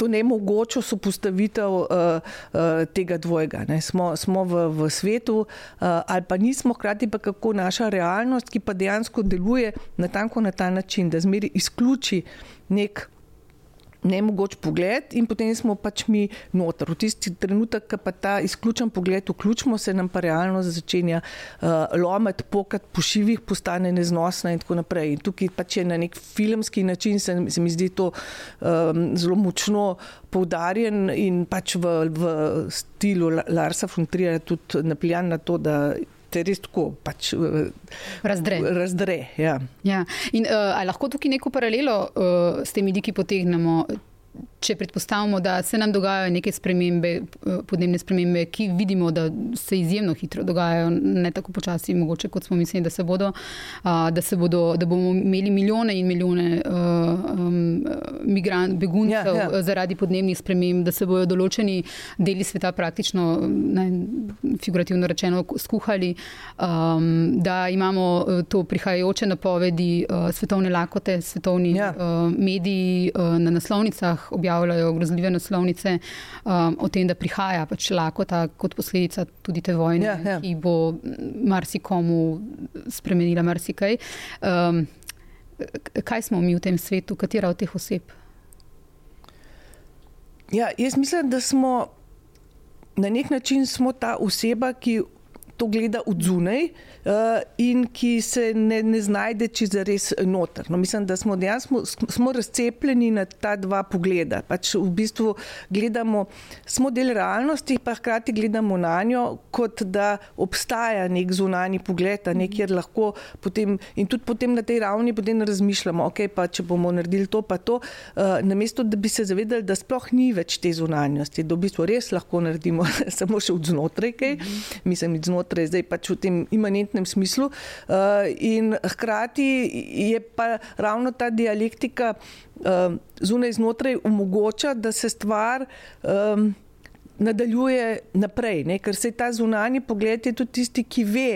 to nemogočo sopostavitev uh, uh, tega dvojega. Ne. Smo, smo v, v svetu uh, ali pa nismo, hkrati pa kako naša realnost, ki pa dejansko deluje na na ta način, da zmeri izključi nek ne mogoč pogled, in potem smo pač mi noter. V tisti trenutek, ko pa ta izključen pogled vključimo, se nam pa realno začenja uh, lomiti, pokati po šivih, postane neznosna in tako naprej. In tukaj pač je na nek filmski način, se, se mi zdi to um, zelo močno poudarjen in pač v, v stilu Larsa Frontrija tudi napeljan na to, da te res tako pač, razdre. razdre ja. Ja. In, uh, lahko tukaj neko paralelo uh, s temi diki potegnemo? Če predpostavimo, da se nam dogajajo neke spremembe, eh, podnebne spremembe, ki vidimo, da se izjemno hitro dogajajo, ne tako počasi, mogoče kot smo mislili, da se bodo, da, se bodo, da bomo imeli milijone in milijone um, migrant, beguncev ja, ja. zaradi podnebnih sprememb, da se bodo določeni deli sveta praktično, ne, figurativno rečeno, skuhali, um, da imamo eh, to prihajajoče napovedi uh, svetovne lakote, svetovni ja. uh, mediji uh, na naslovnicah objavljajo grozljive naslovnice um, o tem, da prihaja pač lakota kot posledica tudi te vojne, ja, ja. ki bo marsikomu spremenila marsikaj. Um, kaj smo mi v tem svetu, katera od teh oseb? Ja, jaz mislim, da smo na nek način ta oseba, ki to gleda od zunaj uh, in ki se ne, ne znajde čez res noter. No, mislim, da smo dejansko razcepljeni na ta dva pogleda. Pač v bistvu gledamo, smo del realnosti, pa hkrati gledamo na njo, kot da obstaja nek zunani pogled, ne, kjer lahko potem in tudi potem na tej ravni razmišljamo, ok, pa če bomo naredili to, pa to, uh, namesto da bi se zavedali, da sploh ni več te zunanjosti, da v bistvu res lahko naredimo <laughs> samo še od znotraj, kaj, mislim, od znotraj znotraj, zdaj pač v tem imanentnem smislu. Uh, in hkrati je pa ravno ta dialektika uh, zunaj znotraj omogoča, da se stvar. Um, Nadaljuje naprej, ne? ker se ta zunani pogled je tudi tisti, ki ve,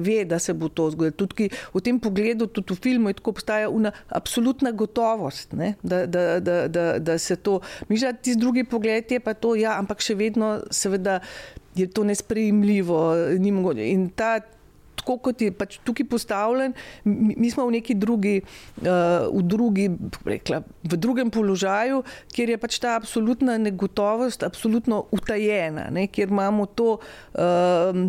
ve da se bo to zgodilo. Tudi v tem pogledu, tudi v filmu, tako obstaja ena absolutna gotovost, ne, da, da, da, da, da se to. Mi že tisti drugi pogled je pa to, ja, ampak še vedno, seveda, je to nesprejemljivo. In ta, tako kot je pač tukaj postavljen, mi, mi smo v neki drugi, uh, v, drugi rekla, v drugem položaju, kjer je pač ta absolutna negotovost, absolutno utajena, ne, kjer imamo to. Uh,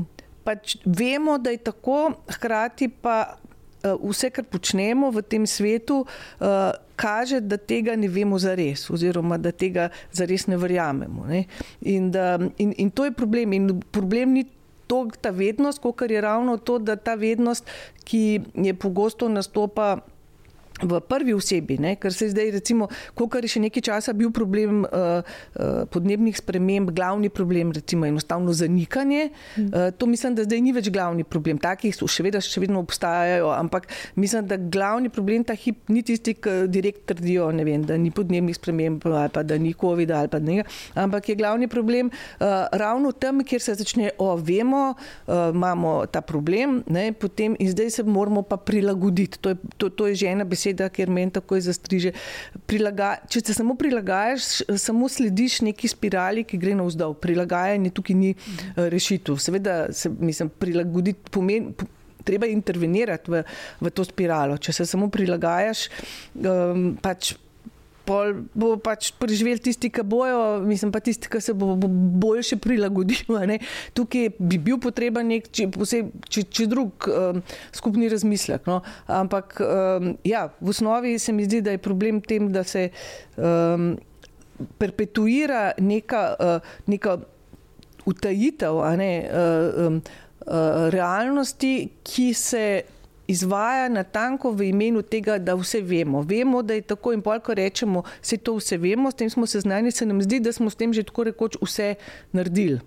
Pač vemo, da je tako, hkrati pa Eh, vse, kar počnemo v tem svetu, eh, kaže, da tega ne vemo za res, oziroma da tega za res ne verjamemo. Ne? In, da, in, in to je problem. In problem ni to, ta vednost, kot je ravno to, da ta vednost, ki je pogosto nastopa v prvi osebi, ne? ker se zdaj, recimo, kolikor je še nekaj časa bil problem uh, uh, podnebnih sprememb, glavni problem, recimo, enostavno zanikanje. Uh, to mislim, da zdaj ni več glavni problem. Takih so še vedno, še vedno obstajajo, ampak mislim, da glavni problem ta hip ni tisti, ki direkt trdijo, vem, da ni podnebnih sprememb ali pa da ni COVID ali pa nekaj, ampak je glavni problem uh, ravno tam, kjer se začne, o, vemo, uh, imamo ta problem, ne? potem in zdaj se moramo pa prilagoditi. To je, to, to je že ena beseda beseda, ker meni tako zastriže. Prilaga, če se samo prilagajaš, samo slediš neki spirali, ki gre navzdol. Prilagajanje tukaj ni uh, rešitev. Seveda se mislim, prilagoditi pomeni. Treba intervenirati v, v to spiralo. Če se samo prilagajaš, um, pač pol bo pač preživel tisti, ki bojo, mislim pa tisti, ki se bo, bo boljše prilagodil. Tukaj bi bil potreben nek, če, če, če drug um, skupni razmislek. No? Ampak um, ja, v osnovi se mi zdi, da je problem tem, da se um, perpetuira neka, uh, neka utajitev ne, uh, um, uh, realnosti, ki se izvaja na tanko v imenu tega, da vse vemo. Vemo, da je tako in polk rečemo, se to vse vemo, s tem smo seznani, se nam zdi, da smo s tem že tako rekoč vse naredili.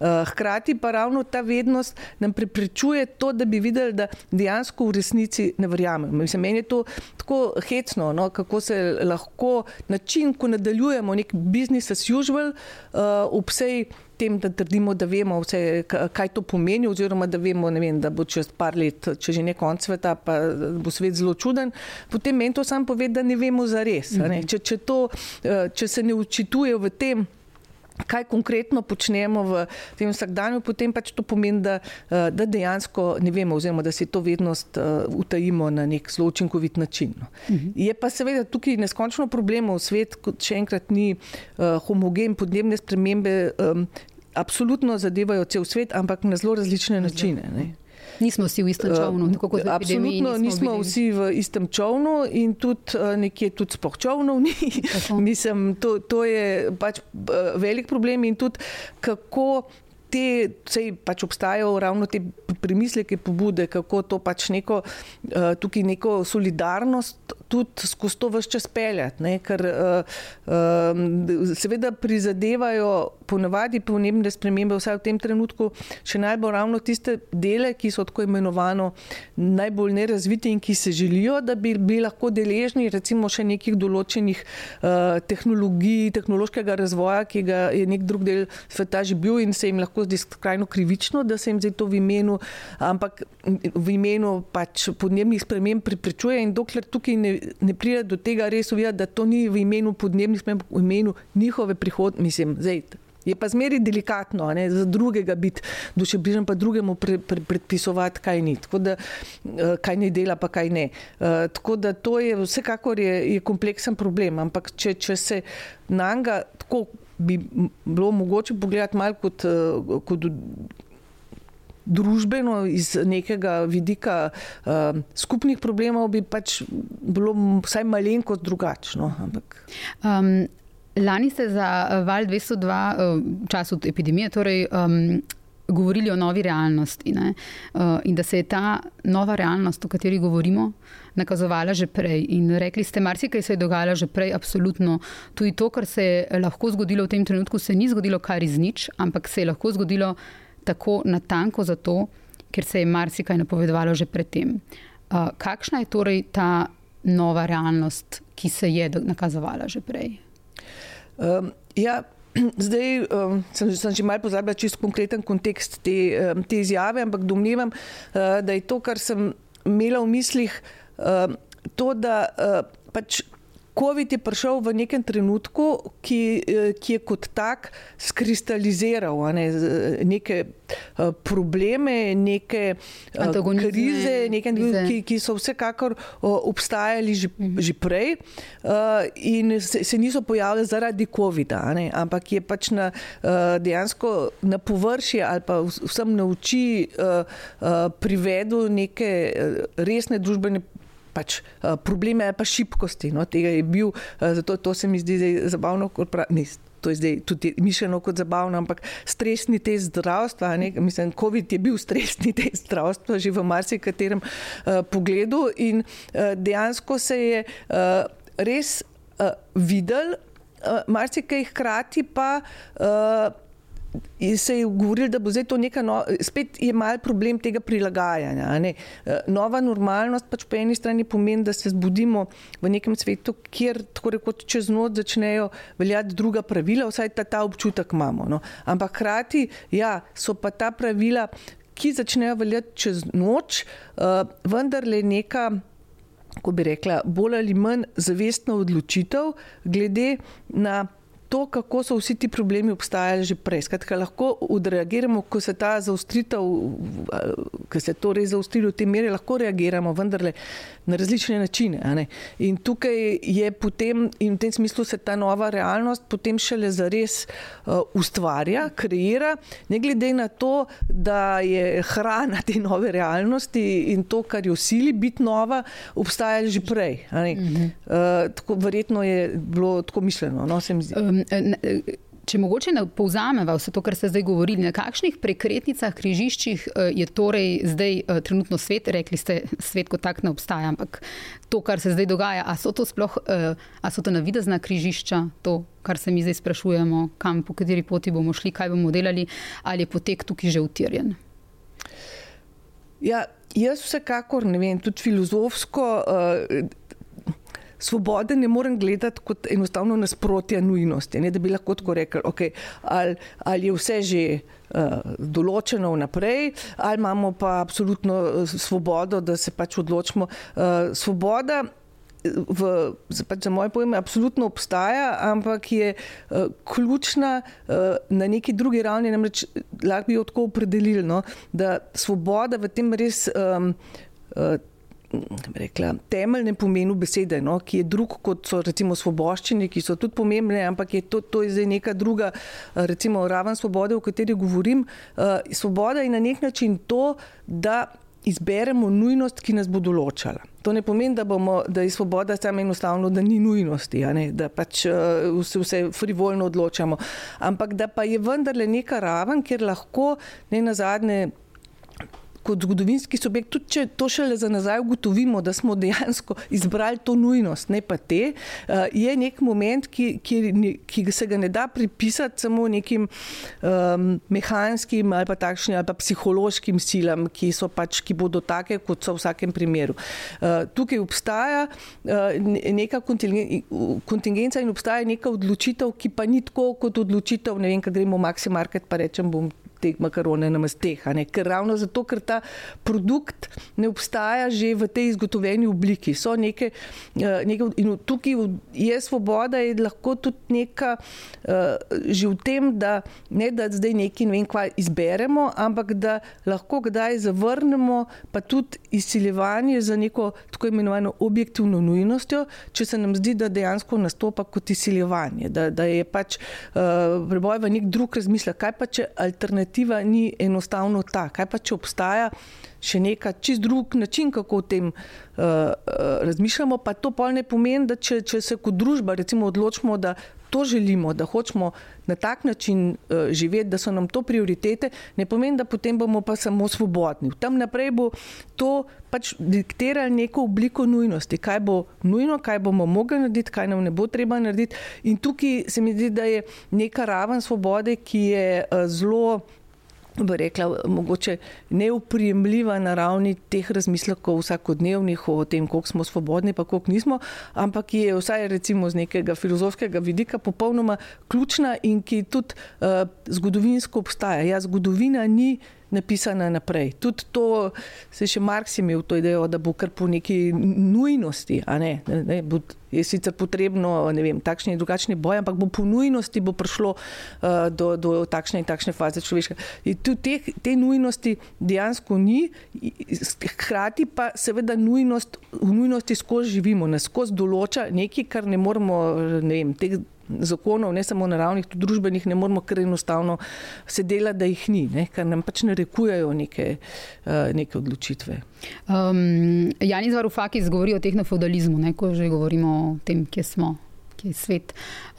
Eh, hkrati pa ravno ta vednost nam preprečuje to, da bi videli, da dejansko v resnici ne verjamemo. Mislim, meni je to tako hecno, no, kako se lahko način, ko nadaljujemo nek business as usual, uh, ob vsej tem, da trdimo, da vemo vse, kaj to pomeni, oziroma da vemo, vem, da bo čez par let, če že ne konc sveta, pa bo svet zelo čuden, potem meni to sam pove, da ne vemo za res. Mhm. Če, če, to, če se ne učituje v tem, kaj konkretno počnemo v tem vsakdanju, potem pač to pomeni, da, eh, da dejansko ne vemo, oziroma da si to vednost uh, utajimo na nek zelo učinkovit način. Uh mhm. -huh. Je pa seveda tukaj neskončno problemov, svet, kot še enkrat ni uh, homogen, podnebne spremembe. Um, Absolutno zadevajo cel svet, ampak na zelo različne načine. Ne. Nismo vsi v istem čovnu. Uh, absolutno nismo bili. vsi v istem čovnu in tudi uh, nekje tudi spoh čovnov ni. <laughs> Mislim, to, to je pač uh, velik problem in tudi kako te, sej pač obstajajo ravno te premisleke, pobude, kako to pač neko, uh, tukaj neko solidarnost tudi skozi to vse čas peljati, ne? ker uh, uh, seveda prizadevajo ponavadi podnebne spremembe, vsaj v tem trenutku, še najbolj ravno tiste dele, ki so tako imenovano najbolj nerazviti in ki se želijo, da bi bili lahko deležni recimo še nekih določenih uh, tehnologij, tehnološkega razvoja, ki ga je nek drug del sveta že bil in se jim lahko zdi skrajno krivično, da se jim zdaj to v imenu, ampak v imenu pač podnebnih sprememb priprečuje in dokler tukaj ne ne pride do tega res uvijati, da to ni v imenu podnebnih sprememb, v imenu njihove prihodnosti, mislim, zdaj. Je pa zmeri delikatno, ne, za drugega biti dušebrižen, pa drugemu pre, pre, predpisovati, kaj ni, da, eh, kaj ne dela, pa kaj ne. Uh, tako da to je vsekakor je, je kompleksen problem, ampak če, če se na njega tako bi bilo mogoče pogledati malo kot, eh, kot družbeno, iz nekega vidika uh, skupnih problemov, bi pač bilo vsaj malenkost drugačno. Um, lani ste za eh, Val 202 eh, v času epidemije torej, um, govorili o novi realnosti uh, in da se je ta nova realnost, o kateri govorimo, nakazovala že prej. In rekli ste, marsikaj se je dogajalo že prej, absolutno. Tudi to, kar se je lahko zgodilo v tem trenutku, se ni zgodilo kar iz nič, ampak se je lahko zgodilo tako natanko zato, ker se je marsikaj napovedovalo že predtem. Uh, kakšna je torej ta nova realnost, ki se je nakazovala že prej? Um, ja. <clears throat> Zdaj um, sem, sem že malo pozabila čisto konkreten kontekst te, um, te izjave, ampak domnevam, uh, da je to, kar sem imela v mislih, um, to, da uh, pač COVID je prišel v nekem trenutku, ki, eh, ki je kot tak skristaliziral ne, neke eh, probleme, neke eh, krize, neke, ki, ki so vsekakor obstajali že, mhm. že prej in se, se niso pojavili zaradi COVID-a, ampak je pač na, dejansko na površje ali pa vsem na oči privedel neke resne družbene pač, uh, probleme pa šibkosti. No, tega je bil, uh, zato to se mi zdi zabavno, kot pravi. To je zdaj tudi mišljeno kot zabavno, ampak stresni test zdravstva, ne? mislim, COVID je bil stresni <laughs> test zdravstva že v marsikaterem uh, pogledu in uh, dejansko se je uh, res uh, videl, uh, marsikaj hkrati pa. Uh, se je govorilo, da bo zdaj to nekaj, no, spet je mal problem tega prilagajanja. Eh, nova normalnost pač po eni strani pomeni, da se zbudimo v nekem svetu, kjer tako rekoč čez noč začnejo veljati druga pravila, vsaj ta, ta občutek imamo. No. Ampak hkrati ja, so pa ta pravila, ki začnejo veljati čez noč, uh, vendarle neka. Ko bi rekla, bolj ali manj zavestna odločitev, glede na to, kako so vsi ti problemi obstajali že prej. Skratka, lahko odreagiramo, ko se ta zaostritev, ko se to res zaostri v tem meri, lahko reagiramo, vendarle na različne načine. In tukaj je potem, in v tem smislu se ta nova realnost potem šele zares uh, ustvarja, kreira, ne glede na to, da je hrana te nove realnosti in to, kar jo sili biti nova, obstajali že prej. Uh, tako, verjetno je bilo tako mišljeno, no. Um, Če mogoče ne povzameva vse to, kar ste zdaj govorili, na kakšnih prekretnicah, križiščih eh, je torej zdaj eh, trenutno svet, rekli ste, svet kot tak ne obstaja, ampak to, kar se zdaj dogaja, a so to sploh, eh, a so to navidezna križišča, to, kar se mi zdaj sprašujemo, kam, po kateri poti bomo šli, kaj bomo delali, ali je potek tukaj že utirjen? Ja, jaz vsekakor ne vem, tudi filozofsko svobode ne morem gledati kot enostavno nasprotje nujnosti. Ne, da bi lahko tako rekel, okay, ali, ali je vse že uh, določeno vnaprej, ali imamo pa absolutno eh, svobodo, da se pač odločimo. Uh, svoboda. V, pač za moje pojme, absolutno obstaja, ampak je uh, ključna uh, na neki drugi ravni. Namreč lahko bi jo tako opredelili, no, da svoboda v tem res um, uh, rekla, temeljnem pomenu besede, no, ki je drug kot so recimo svoboščine, ki so tudi pomembne, ampak je to, to je zdaj neka druga recimo raven svobode, o kateri govorim. Uh, svoboda je na nek način to, da izberemo nujnost, ki nas bo določala. To ne pomeni, da, bomo, da je svoboda samo enostavno, da ni nujnosti, da pač uh, se vse frivolno odločamo, ampak da pa je vendarle neka raven, kjer lahko ne na zadnje kot zgodovinski subjekt, tudi če to šele za nazaj ugotovimo, da smo dejansko izbrali to nujnost, ne pa te, eh, je nek moment, ki, ki, ki se ga ne da pripisati samo nekim um, mehanskim ali pa takšnim ali pa psihološkim silam, ki so pač, ki bodo take, kot so v vsakem primeru. Uh, tukaj obstaja uh, neka kontingenca in obstaja neka odločitev, ki pa ni tako kot odločitev, ne vem, kaj gremo v Maxi Market, pa rečem, bom te makarone na mesteh. Ker ravno zato, ker ta produkt ne obstaja že v tej izgotovljeni obliki. Neke, eh, neke, in tukaj je svoboda, je lahko tudi neka, uh, že v tem, da ne da zdaj nekaj ne vem, kva izberemo, ampak da lahko kdaj zavrnemo, pa tudi izsiljevanje za neko tako imenovano objektivno nujnostjo, če se nam zdi, da dejansko nastopa kot izsiljevanje, da, da je pač uh, preboj v nek drug razmislek, kaj pa če alternativa alternativa ni enostavno ta. Kaj pa če obstaja še neka čist drug način, kako o tem uh, uh, razmišljamo, pa to pa ne pomeni, da če, če se kot družba recimo odločimo, da to želimo, da hočemo na tak način uh, živeti, da so nam to prioritete, ne pomeni, da potem bomo pa samo svobodni. Tam naprej bo to pač diktiralo neko obliko nujnosti, kaj bo nujno, kaj bomo mogli narediti, kaj nam ne bo treba narediti. In tukaj se mi zdi, da je neka raven svobode, ki je uh, zelo bi rekla, mogoče neuprijemljiva na ravni teh razmislekov vsakodnevnih o tem, koliko smo svobodni, pa koliko nismo, ampak je vsaj recimo z nekega filozofskega vidika popolnoma ključna in ki tudi uh, zgodovinsko obstaja. Ja, zgodovina ni napisana naprej. Tudi to se še Marks imel to idejo, da bo kar po neki nujnosti, a ne, ne bo, je sicer potrebno, ne vem, takšne in drugačne boje, ampak bo po nujnosti bo prišlo uh, do, do takšne in takšne faze človeške. In tudi te, te nujnosti dejansko ni, hkrati pa seveda nujnost, v nujnosti skozi živimo, nas skozi določa nekaj, kar ne moremo, ne vem, teh zakonov, ne samo naravnih, tudi družbenih, ne moramo kar enostavno se delati, da jih ni, ne, ker nam pač narekujejo neke, uh, neke odločitve. Um, Janis Varufakis govori o tehnofeudalizmu, ko že govorimo o tem, kje smo ki je svet.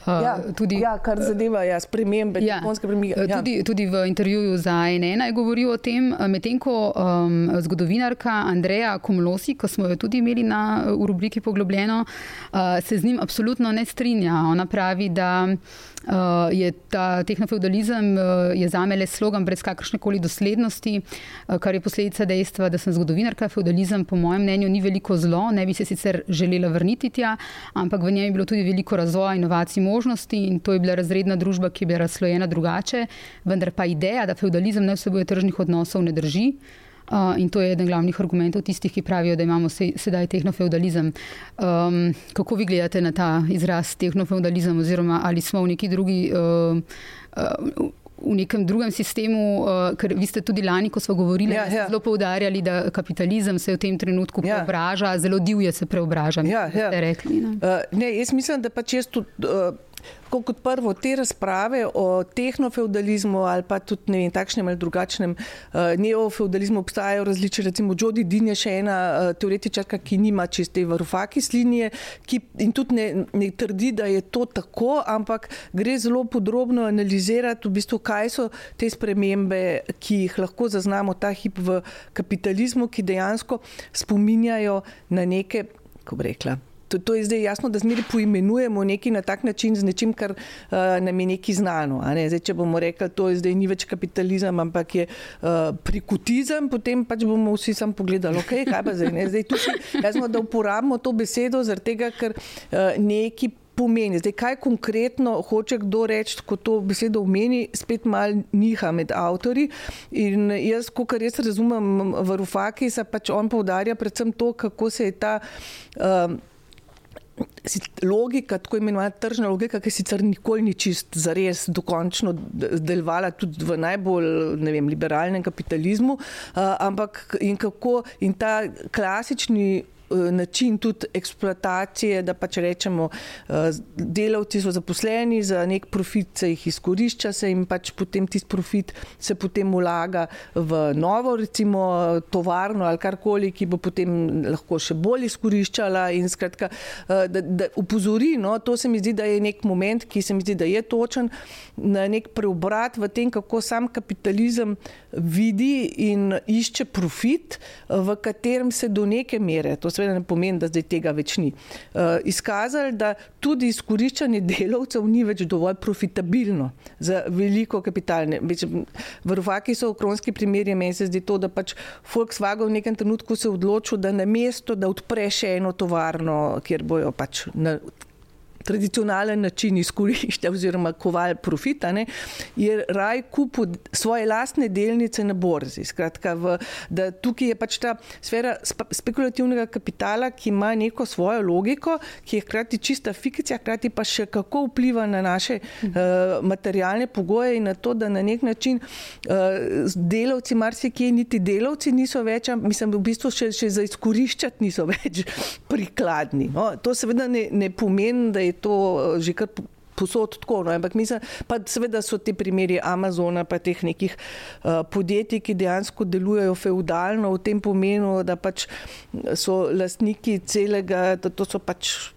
Uh, ja, tudi, ja, kar zadeva ja, spremembe, ja, ja. Tudi, tudi v intervjuju za NN je govoril o tem, medtem ko um, zgodovinarka Andreja Komlosi, ko smo jo tudi imeli na, v rubriki Poglobljeno, uh, se z njim absolutno ne strinja. Ona pravi, da uh, je ta tehnofeudalizem uh, za me le slogan brez kakršne koli doslednosti, uh, kar je posledica dejstva, da sem zgodovinarka. Feudalizem, po mojem mnenju, ni veliko zlo, ne bi se sicer želela vrniti tja, ampak v njej je bilo tudi veliko razvoja, inovacij, možnosti in to je bila razredna družba, ki je bila razslojena drugače. Vendar pa ideja, da feudalizem ne vsebuje tržnih odnosov, ne drži. Uh, in to je eden glavnih argumentov tistih, ki pravijo, da imamo se, sedaj tehnofeudalizem. Um, kako vi gledate na ta izraz tehnofeudalizem, oziroma ali smo v neki drugi. Uh, uh, V nekem drugem sistemu, uh, ker vi ste tudi lani, ko smo govorili, ja, ja. zelo poudarjali, da kapitalizem se v tem trenutku ja. preobraža, zelo divje se preobraža. Ja, ja. Rekli, ne? Uh, ne, jaz mislim, da pa često. Uh, kot prvo te razprave o tehnofeudalizmu ali pa tudi ne vem, takšnem ali drugačnem uh, neofeudalizmu obstajajo različne. Recimo Jodi Din je še ena uh, teoretičarka, ki nima čiste varufakis linije ki, in tudi ne, ne trdi, da je to tako, ampak gre zelo podrobno analizirati, v bistvu, kaj so te spremembe, ki jih lahko zaznamo ta hip v kapitalizmu, ki dejansko spominjajo na neke, kako bi rekla To, to je zdaj jasno, da zmeri poimenujemo nekaj na tak način z nečim, kar uh, nam je nekaj znano. Ne? Zdaj, če bomo rekli, da je zdaj ni več kapitalizem, ampak je uh, prikutizem, potem pač bomo vsi sam pogledali, okay, kaj pa zdaj. Zdaj tukaj, jasno, da uporabimo to besedo, tega, ker uh, neki. Pomeni. Zdaj, kaj konkretno hoče kdo reči, ko to besedo omeni, spet malo niha med avtori. In jaz, kot jaz razumem, v Rufaki se pač on poudarja predvsem to, kako se je ta. Uh, logika, tako imenovana tržna logika, ki sicer nikoli ni čist za res dokončno delovala tudi v najbolj vem, liberalnem kapitalizmu, uh, ampak in kako in ta klasični način tudi eksploatacije, da pač rečemo, eh, delavci so zaposleni za nek profit, se jih izkorišča, se jim pač potem tisti profit se potem ulaga v novo, recimo tovarno ali karkoli, ki bo potem lahko še bolj izkoriščala in skratka, eh, da, da upozori, no, to se mi zdi, da je nek moment, ki se mi zdi, da je točen, na nek preobrat v tem, kako sam kapitalizem vidi in išče profit, v katerem se do neke mere, to seveda ne pomeni, da zdaj tega več ni. Uh, izkazali, da tudi izkoriščanje delavcev ni več dovolj profitabilno za veliko kapitalne. V Rufaki so okronski primeri, meni se zdi to, da pač Volkswagen v nekem trenutku se odločil, da na mesto, da odpre še eno tovarno, kjer bojo pač na tradicionalen način izkorišča oziroma koval profita, ne, je raj kupil svoje lastne delnice na borzi. Skratka, v, da tukaj je pač ta sfera spekulativnega kapitala, ki ima neko svojo logiko, ki je hkrati čista fikcija, hkrati pa še kako vpliva na naše uh, materialne pogoje in na to, da na nek način uh, delavci, marsikje niti delavci niso več, mislim, v bistvu še, še za izkoriščati niso več <laughs> prikladni. No. To seveda ne, ne pomeni, da je to eh, že kar posod tako. No, ampak mislim, pa seveda so ti primeri Amazona, pa teh nekih uh, podjetij, ki dejansko delujejo feudalno v tem pomenu, da pač so lastniki celega, da to so pač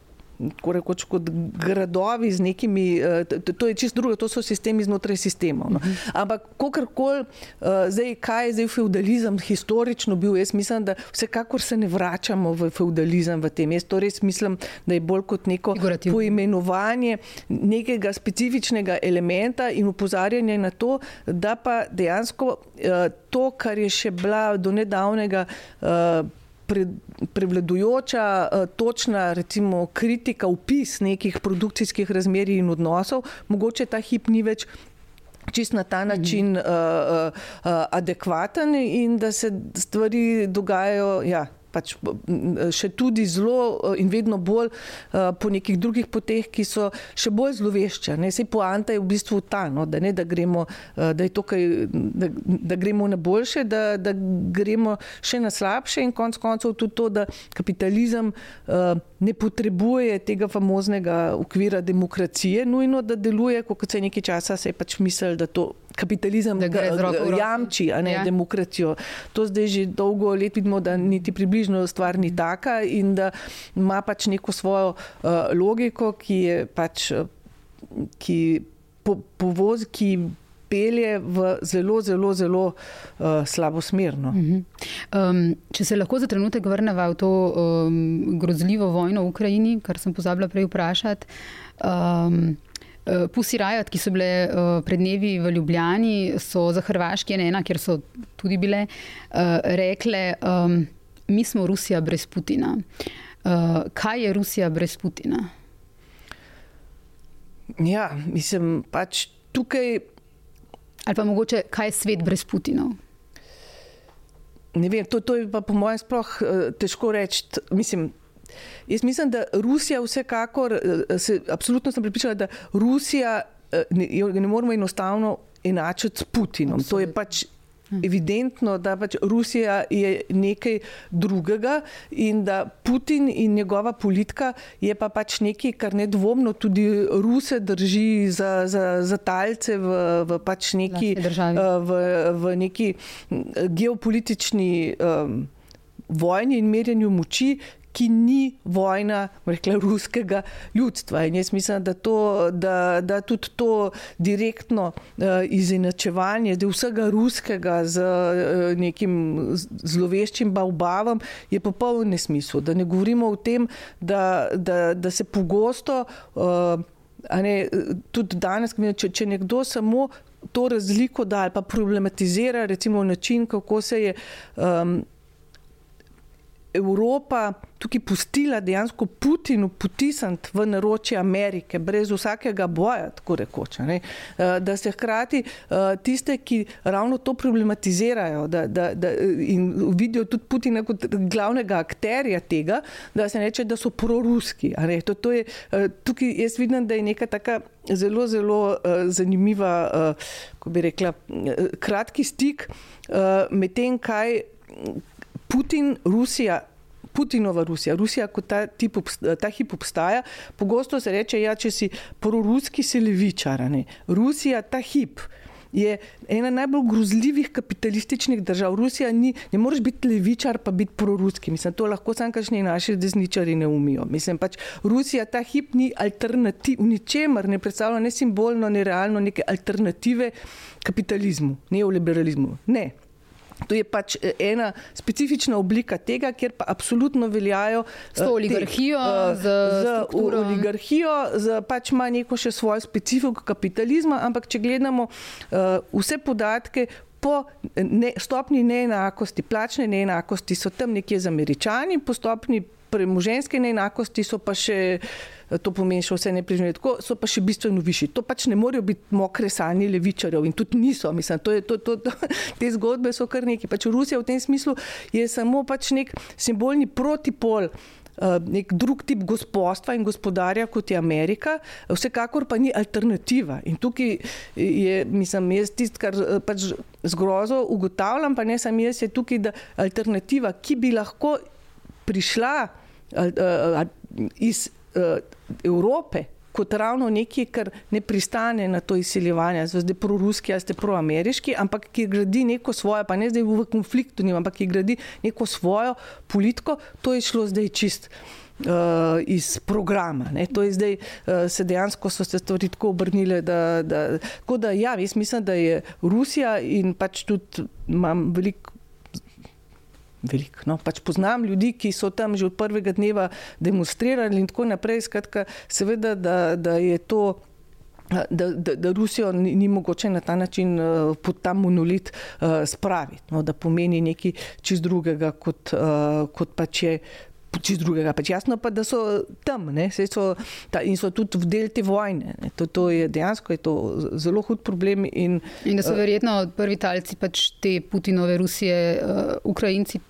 rekoč, kot gradovi z nekimi, eh, to je čisto drugo, to so sistemi znotraj sistemov. No. Ampak, kakorkoli, eh, zdaj, kaj je zdaj feudalizem historično bil, jaz mislim, da vsekakor se ne vračamo v feudalizem v tem. Jaz to res mislim, da je bolj kot neko poimenovanje nekega specifičnega elementa in upozarjanje na to, da pa dejansko eh, to, kar je še bila do nedavnega prevladujoča, eh, točna recimo, kritika, upis nekih produkcijskih razmerij in odnosov, mogoče ta hip ni več. Čist na ta način uh, uh, uh, adekvaten, in da se stvari dogajajo ja, pač še tudi zelo eh, in vedno bolj eh, po nekih drugih poteh, ki so še bolj zlovešče. Vse poanta je v bistvu ta, no, da, ne, da, gremo, eh, da, tukaj, da, da gremo na boljše, da, da gremo še na slabše in konc koncev tudi to, da kapitalizem ne potrebuje tega famoznega okvira demokracije, nujno da deluje, kot se je nekaj časa se je pač mislil, da to kapitalizem da jamči, a ne ja. demokracijo. To zdaj že dolgo let vidimo, da niti približno stvar ni taka in da ima pač neko svojo uh, logiko, ki je pač, ki po, povoz, ki pelje v zelo, zelo, zelo uh, slabo smer. No. Um, če se lahko za trenutek vrnemo v to um, grozljivo vojno v Ukrajini, kar sem pozabila prej vprašati. Um, Eh, Pusi Rajot, ki so bile uh, pred dnevi v Ljubljani, so za Hrvaški ena, kjer so tudi bile, uh, rekle, um, mi smo Rusija brez Putina. Uh, kaj je Rusija brez Putina? Ja, mislim, pač tukaj. Ali pa mogoče, kaj je svet brez Putina? Ne vem, to, to je pa po mojem sploh uh, težko reči. Mislim, Jaz mislim, da Rusija vsekakor, eh, se, absolutno sem pripričana, da Rusija eh, ne, ne moramo enostavno enačiti s Putinom. Absolutno. To je pač. Evidentno, da pač Rusija je nekaj drugega in da Putin in njegova politika je pa pač nekaj, kar nedvomno tudi Ruse drži za, za, za talce v, v pač neki, eh, v, v neki hm, geopolitični um, vojni in merjenju moči, ki ni vojna rekla, ruskega ljudstva. In jaz mislim, da, to, da, da tudi to direktno uh, izenačevanje vsega ruskega z uh, nekim zloveščim bavbavom je popoln nesmisel. Da ne govorimo o tem, da, da, da se pogosto. Uh, Ne, tudi danes, če, če nekdo samo to razliko da ali pa problematizira, recimo način, kako se je um, Evropa tukaj pustila dejansko Putinu potisniti v naročje Amerike, brez vsakega boja, tako rekoč. Ne? Uh, da se hkrati uh, tiste, ki ravno to problematizirajo da, da, da, in vidijo tudi Putina kot glavnega akterja tega, da se reče, da so proruski. To, to je, uh, tukaj jaz vidim, da je neka taka zelo, zelo uh, zanimiva, uh, ko bi rekla, uh, kratki stik uh, med tem, kaj. Putin, Rusija, Putinova Rusija, Rusija kot ta, tip, ta hip obstaja, pogosto se reče, ja, če si proruski, si levičar. Rusija, ta hip. Je ena najbolj grozljivih kapitalističnih držav. Rusija ni, ne moreš biti levičar, pa biti proruski. Mislim, to lahko samo kakšni naši desničari ne umijo. Mislim, pač Rusija ta hip ni alternativ, ničemer ne predstavlja ne simbolno, ne realno neke alternative kapitalizmu, neoliberalizmu. Ne. To je pač eh, ena specifična oblika tega, kjer pa absolutno veljajo. Eh, oligarhijo, te, z, z oligarhijo, z pač ima neko še svojo specifiko kapitalizma, ampak če gledamo vse podatke. Po ne, stopni neenakosti, plačne neenakosti so tam nekje z američani, po stopni premoženske neenakosti so pa še uh, to pomeni še vse neprižne, tako so pa še bistveno višji. To pač ne morejo biti mokre sanje levičarjev in tudi niso. Mislim, to je, to, to, to, <laughs> te zgodbe so kar neki. Pač Rusija v tem smislu je samo pač nek simbolni protipol. Eh, nek drug tip gospodstva in gospodarja, kot je Amerika, vsekakor pa ni alternativa. In tukaj je, mislim, jaz tisto, kar eh, pač zgrozo ugotavljam, pa ne samo jaz, je tukaj, da alternativa, ki bi lahko prišla eh, iz uh, Evrope kot ravno nekaj, kar ne pristane na to izsiljevanje, zdaj proruski, a ste proameriški, ampak ki gradi neko svojo, pa ne zdaj v konfliktu, njim, ampak ki gradi neko svojo politiko, to je šlo zdaj čist. Uh, iz programa. Ne. To je zdaj, uh, se dejansko so se stvari tako obrnile. Da, da, tako da, ja, mislim, da je Rusija in pač tudi imam veliko veliko. No, pač poznam ljudi, ki so tam že od prvega dneva demonstrirali in tako naprej. Skratka, seveda, da, da je to. Da, da, da Rusijo ni, ni mogoče na ta način uh, pod ta monolit uh, spraviti, no, da pomeni nekaj čist drugega, kot, uh, kot pač je čist drugega. Pač jasno pa, da so tam so, ta, in so tudi v del te vojne. To, to je dejansko je to zelo hud problem. In, in da so verjetno prvi talci pač te Putinove Rusije, uh, Ukrajinci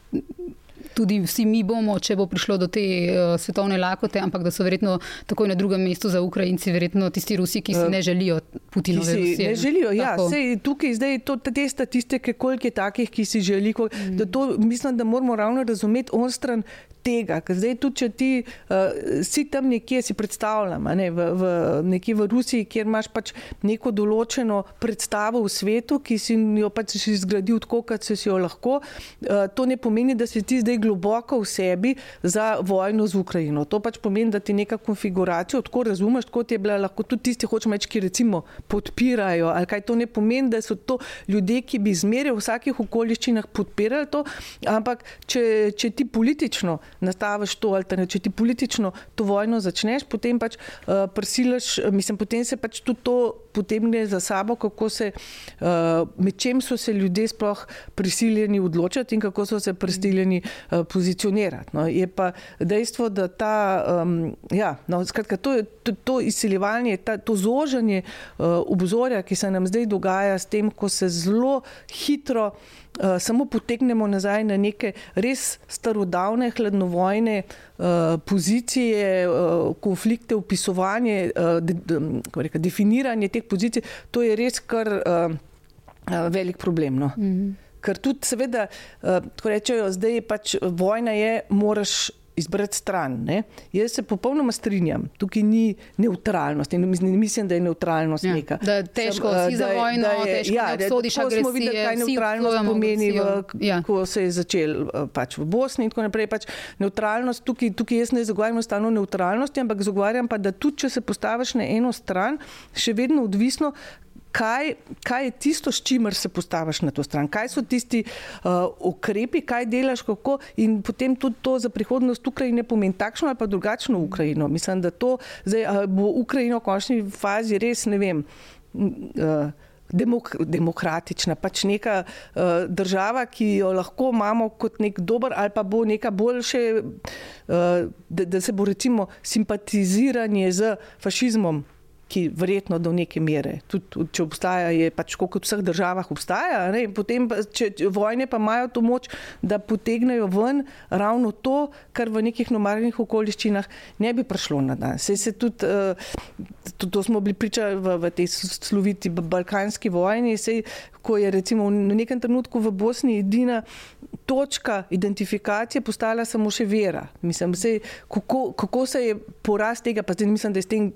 tudi vsi mi bomo, če bo prišlo do te uh, svetovne lakote, ampak da so verjetno takoj na drugem mestu za Ukrajinci, verjetno tisti Rusi, ki si uh, ne želijo Putinove Rusije. Ne želijo, ja. Sej, tukaj zdaj to, te statistike, koliko je takih, ki si želijo. Mm. To, mislim, da moramo ravno razumeti on stran tega. Ker zdaj tudi, če ti uh, si tam nekje, si predstavljam, ne, v, v, nekje v Rusiji, kjer imaš pač neko določeno predstavo v svetu, ki si jo pač izgradil tako, kot si jo lahko, uh, to ne pomeni, da si ti zdaj globoko v sebi za vojno z Ukrajino. To pač pomeni, da ti neka konfiguracija, tako razumeš, kot je bila lahko tudi tisti, hočemo reči, ki recimo podpirajo. Ali kaj to ne pomeni, da so to ljudje, ki bi zmeraj v vsakih okoliščinah podpirali to, ampak če, če ti politično nastaviš to, ali če ti politično to vojno začneš, potem pač uh, prisilaš, mislim, potem se pač tudi to potegne za sabo, kako se, uh, med čem so se ljudje sploh prisiljeni odločati in kako so se prisiljeni uh, pozicionirati. No. Je pa dejstvo, da ta, um, ja, no, skratka, to, to, to izsiljevanje, ta, to zožanje uh, obzorja, ki se nam zdaj dogaja s tem, ko se zelo hitro samo potegnemo nazaj na neke res starodavne, hladnovojne uh, pozicije, uh, konflikte, upisovanje, uh, de, de, reka, definiranje teh pozicij, to je res kar uh, velik problem. No. Mm -hmm. Ker tudi, seveda, uh, ko rečejo, zdaj je pač vojna, je, moraš izbrati stran. Ne? Jaz se popolnoma strinjam, tukaj ni neutralnost. In mislim, da je neutralnost Ja, neka. da je težko, Sem, si eh, za da je- vojno, da je- težko ja, ne obsodiš tako smo videli, agresije, kaj neutralnost pomeni, v. Ja. ko se je začel eh, pač v Bosni in tako naprej. Pač neutralnost, tukaj, tukaj jaz ne zagovarjam stalno neutralnosti, ampak zagovarjam pa, da tudi če se postaviš na eno stran, še vedno odvisno. Kaj, kaj je tisto, s čimer se postaviš na to stran? Kaj so tisti uh, ukrepi, kaj delaš, kako in potem tudi to za prihodnost Ukrajine pomeni takšno ali pa drugačno Ukrajino. Mislim, da to zdaj, a bo Ukrajina v končni fazi res ne vem. Uh, Demok demokratična, pač neka uh, država, ki jo lahko imamo kot nek dober, ali pa bo neka boljše, uh, da, da se bo recimo simpatiziranje z fašizmom, ki verjetno do neke mere, tudi če obstaja, je pač kot v vseh državah obstaja. Ne? Potem, pa, če, vojne pa imajo to moč, da potegnejo ven ravno to, kar v nekih normalnih okoliščinah ne bi prišlo na dan. Sej se tudi, uh, to, to smo bili priča v, v tej sloviti balkanski vojni, sej, ko je recimo v nekem trenutku v Bosni edina točka identifikacije postala samo še vera. Mislim, sej, kako, kako se je porast tega, pa zdaj mislim, da je s tem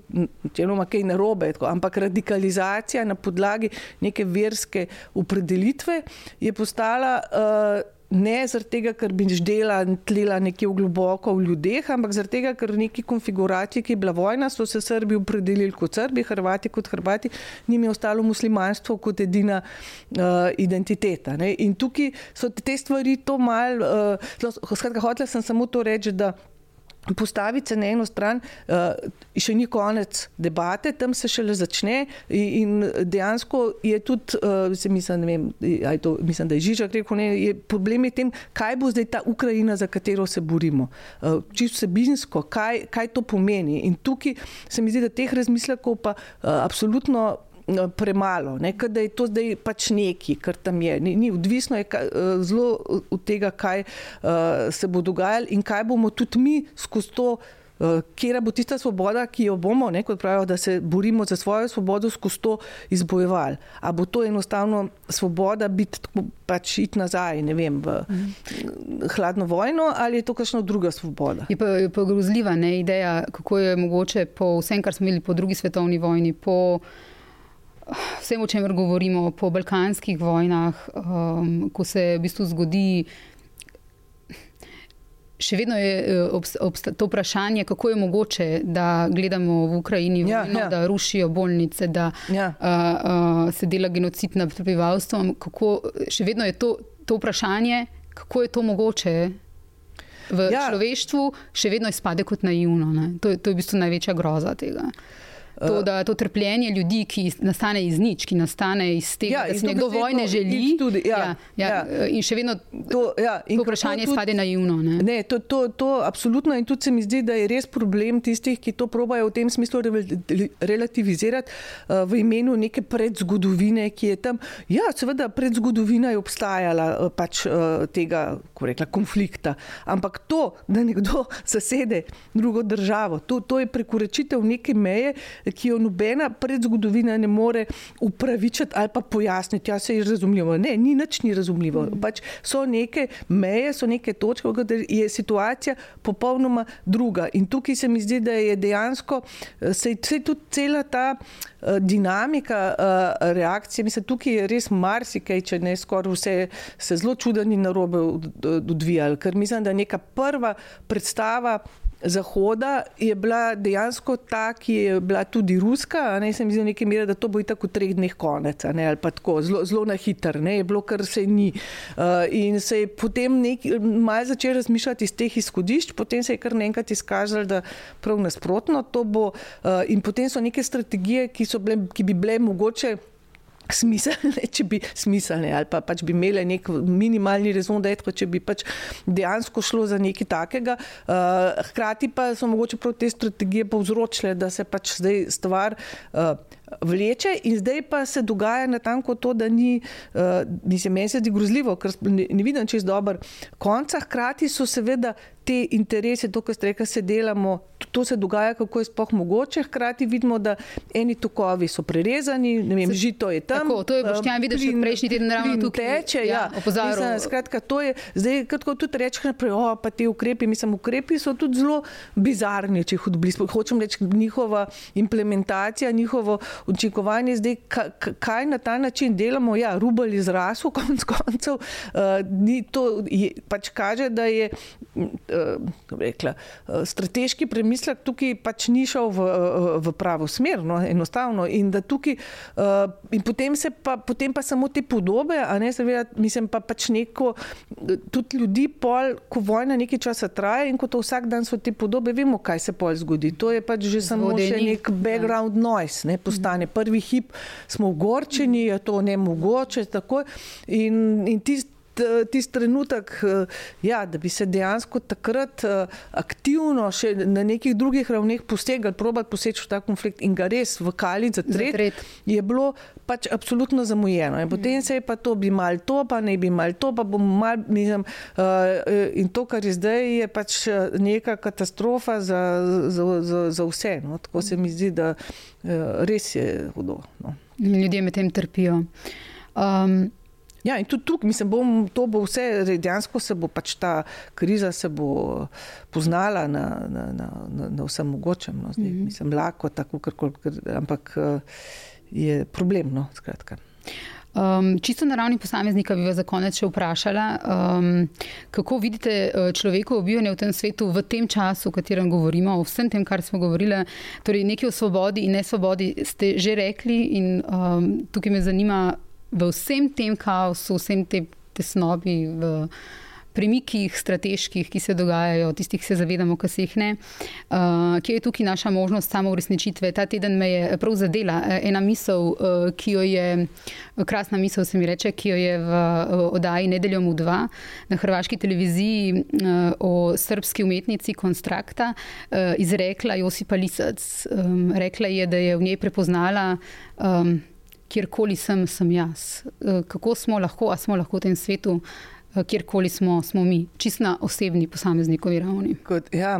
čeloma kaj narobe, tako, ampak radikalizacija na podlagi neke verske opredelitve je postala. Uh, Ne zaradi tega, ker bi ždela in tlela nekje v globoko v ljudeh, ampak zaradi tega, ker v neki konfiguraciji, ki je bila vojna, so se Srbi opredelili kot Srbi, Hrvati kot Hrvati, njim je ostalo muslimanstvo kot edina uh, identiteta. Ne? In tukaj so te stvari to mal, uh, skratka, hotela sem samo to reči, da Postaviti se na eno stran, uh, še ni konec debate, tam se šele začne. In dejansko je tudi, uh, mislim, vem, to, mislim, da je Žižak rekel, ne, je problem je tem, kaj bo zdaj ta Ukrajina, za katero se borimo. Uh, čisto vsebinsko, kaj, kaj to pomeni. In tukaj se mi zdi, da teh razmislekov pa absolutno premalo, ne, da je to zdaj pač neki, kar tam je. Ni, ni odvisno je kaj, zelo od tega, kaj uh, se bo dogajalo in kaj bomo tudi mi skozi to. Kje bo tista svoboda, ki jo bomo, ne, kot pravijo, da se borimo za svojo svobodo, skozi to izbojevali? Ali bo to enostavno svoboda biti pač iti nazaj, ne vem, v mm. hladno vojno, ali je to kakšna druga svoboda? Je pa, je pa grozljiva ne, ideja, kako je mogoče po vsem, kar smo imeli po drugi svetovni vojni, po vsem, o čemer govorimo, po balkanskih vojnah, um, ko se v bistvu zgodi. Še vedno je obsta, to vprašanje, kako je mogoče, da gledamo v Ukrajini, ja, vojno, ja. da rušijo bolnice, da ja. uh, uh, se dela genocid nad prebivalstvom. Kako, še vedno je to, to vprašanje, kako je to mogoče v ja. človeštvu, še vedno izpade kot naivno. To, to je v bistvu največja groza tega. To, da to trpljenje ljudi, ki nastane iz nič, ki nastane iz tega, ja, da se nekdo vojne želi. Tudi, ja, ja, ja, ja. In še vedno to, ja, in to vprašanje tudi, spade naivno. Ne? Ne, to, to, to absolutno in tudi se mi zdi, da je res problem tistih, ki to probajo v tem smislu relativizirati uh, v imenu neke predzgodovine, ki je tam. Ja, seveda, predzgodovina je obstajala uh, pač uh, tega, rekla, konflikta. Ampak to, da nekdo <laughs> zasede drugo državo, to, to je prekoračitev neke meje, ki jo nobena predzgodovina ne more upravičiti ali pa pojasniti. Ja, se je razumljivo. Ne, ni nič ni razumljivo. Mm. Pač so neke meje, so neke točke, v kateri je situacija popolnoma druga. In tukaj se mi zdi, da je dejansko se je tudi cela ta dinamika reakcije. Mislim, tukaj je res marsikaj, če ne skoraj vse, se zelo čudeni narobe odvijali. Ker mislim, da neka prva predstava Zahoda je bila dejansko ta, ki je bila tudi ruska, ne se mi zdi v neki meri, da to bo i tako v treh dneh konec, ne, ali pa tako, zelo, zelo na hiter, ne, je bilo, kar se ni. Uh, in se je potem malo začel razmišljati iz teh izhodišč, potem se je kar nekaj izkazalo, da prav nasprotno to bo. Uh, in potem so neke strategije, ki, so bile, ki bi bile mogoče smiselne, <laughs> če bi smiselne, ali pa pač bi imele nek minimalni rezon, da je tako, če bi pač dejansko šlo za nekaj takega. Uh, hkrati pa so mogoče prav te strategije povzročile, da se pač zdaj stvar. Uh, Vleče in zdaj pa se dogaja na tanko to, da ni, uh, mislim, meni se zdi grozljivo, ker ne, ne vidim čez dober konca. Hkrati so seveda te interese, to, kar ste rekli, se delamo to se dogaja, kako je sploh mogoče. Hkrati vidimo, da eni tokovi so prerezani, ne vem, žito je tam. Tako, to je Boštjan videl še prejšnji teden ravno tukaj. Teče, ja, ja. Skratka, to je, zdaj, kako tudi naprej, o, pa te ukrepi, mislim, ukrepi so tudi zelo bizarni, če jih odblisko. Hočem reči, njihova implementacija, njihovo učinkovanje, zdaj, kaj na ta način delamo, ja, rubelj izrasel, <laughs> konc koncev, uh, to je, pač kaže, da je, uh, rekla, uh, strateški premislek tukaj pač ni šel v, v pravo smer, no, enostavno. In, tukaj, uh, in potem, pa, potem pa samo te podobe, a ne seveda, mislim pa pač neko, tudi ljudi, pol, ko vojna nekaj časa traja in ko to vsak dan so te podobe, vemo, kaj se pol zgodi. To je pač že samo še nek ja. background noise, ne, postane. Prvi hip smo ogorčeni, je to ne mogoče, tako. In, in tisti, tisti trenutek, eh, ja, da bi se dejansko takrat eh, aktivno še na nekih drugih ravneh posegali, probati poseči v ta konflikt in ga res v kali zatreti, je bilo pač absolutno zamujeno. In potem se je pa to, bi mal to, pa ne bi mal to, pa bomo mal, mislim, uh, in to, kar je zdaj, je pač neka katastrofa za, za, za, za vse. No? Tako se mi zdi, da res je hudo. No? Ljudje med tem trpijo. Um, Ja, in tudi tukaj, mislim, bom, to bo vse, dejansko se bo pač ta kriza bo poznala na, na, na, na vsem mogočem. No, zdaj, mm -hmm. Mislim, lahko tako, kar, kar, ampak eh, je problemno. Um, čisto na ravni posameznika bi vas za konec še vprašala, um, kako vidite eh, človekovo bivanje v tem svetu, v tem času, o katerem govorimo, o vsem tem, kar smo govorili. Torej, nekaj o svobodi in nesvobodi ste že rekli, in um, tukaj me zanima v vsem tem kaosu, vsem tem tesnobi, v premikih strateških, ki se dogajajo, tistih, ki se zavedamo, ki se jih ne, uh, kje je tukaj naša možnost samo uresničitve. Ta teden me je prav zadela eh, ena misel, uh, ki jo je, krasna misel se mi reče, ki jo je v oddaji Nedeljom v dva na hrvaški televiziji uh, o srpski umetnici Konstrakta uh, izrekla Josipa Lisac. Um, rekla je, da je v njej prepoznala. Um, kjerkoli sem, sem jaz. Eh, kako smo lahko, a smo lahko v tem svetu, eh, kjerkoli smo, smo mi, čist na osebni posameznikovi ravni. Kot, ja.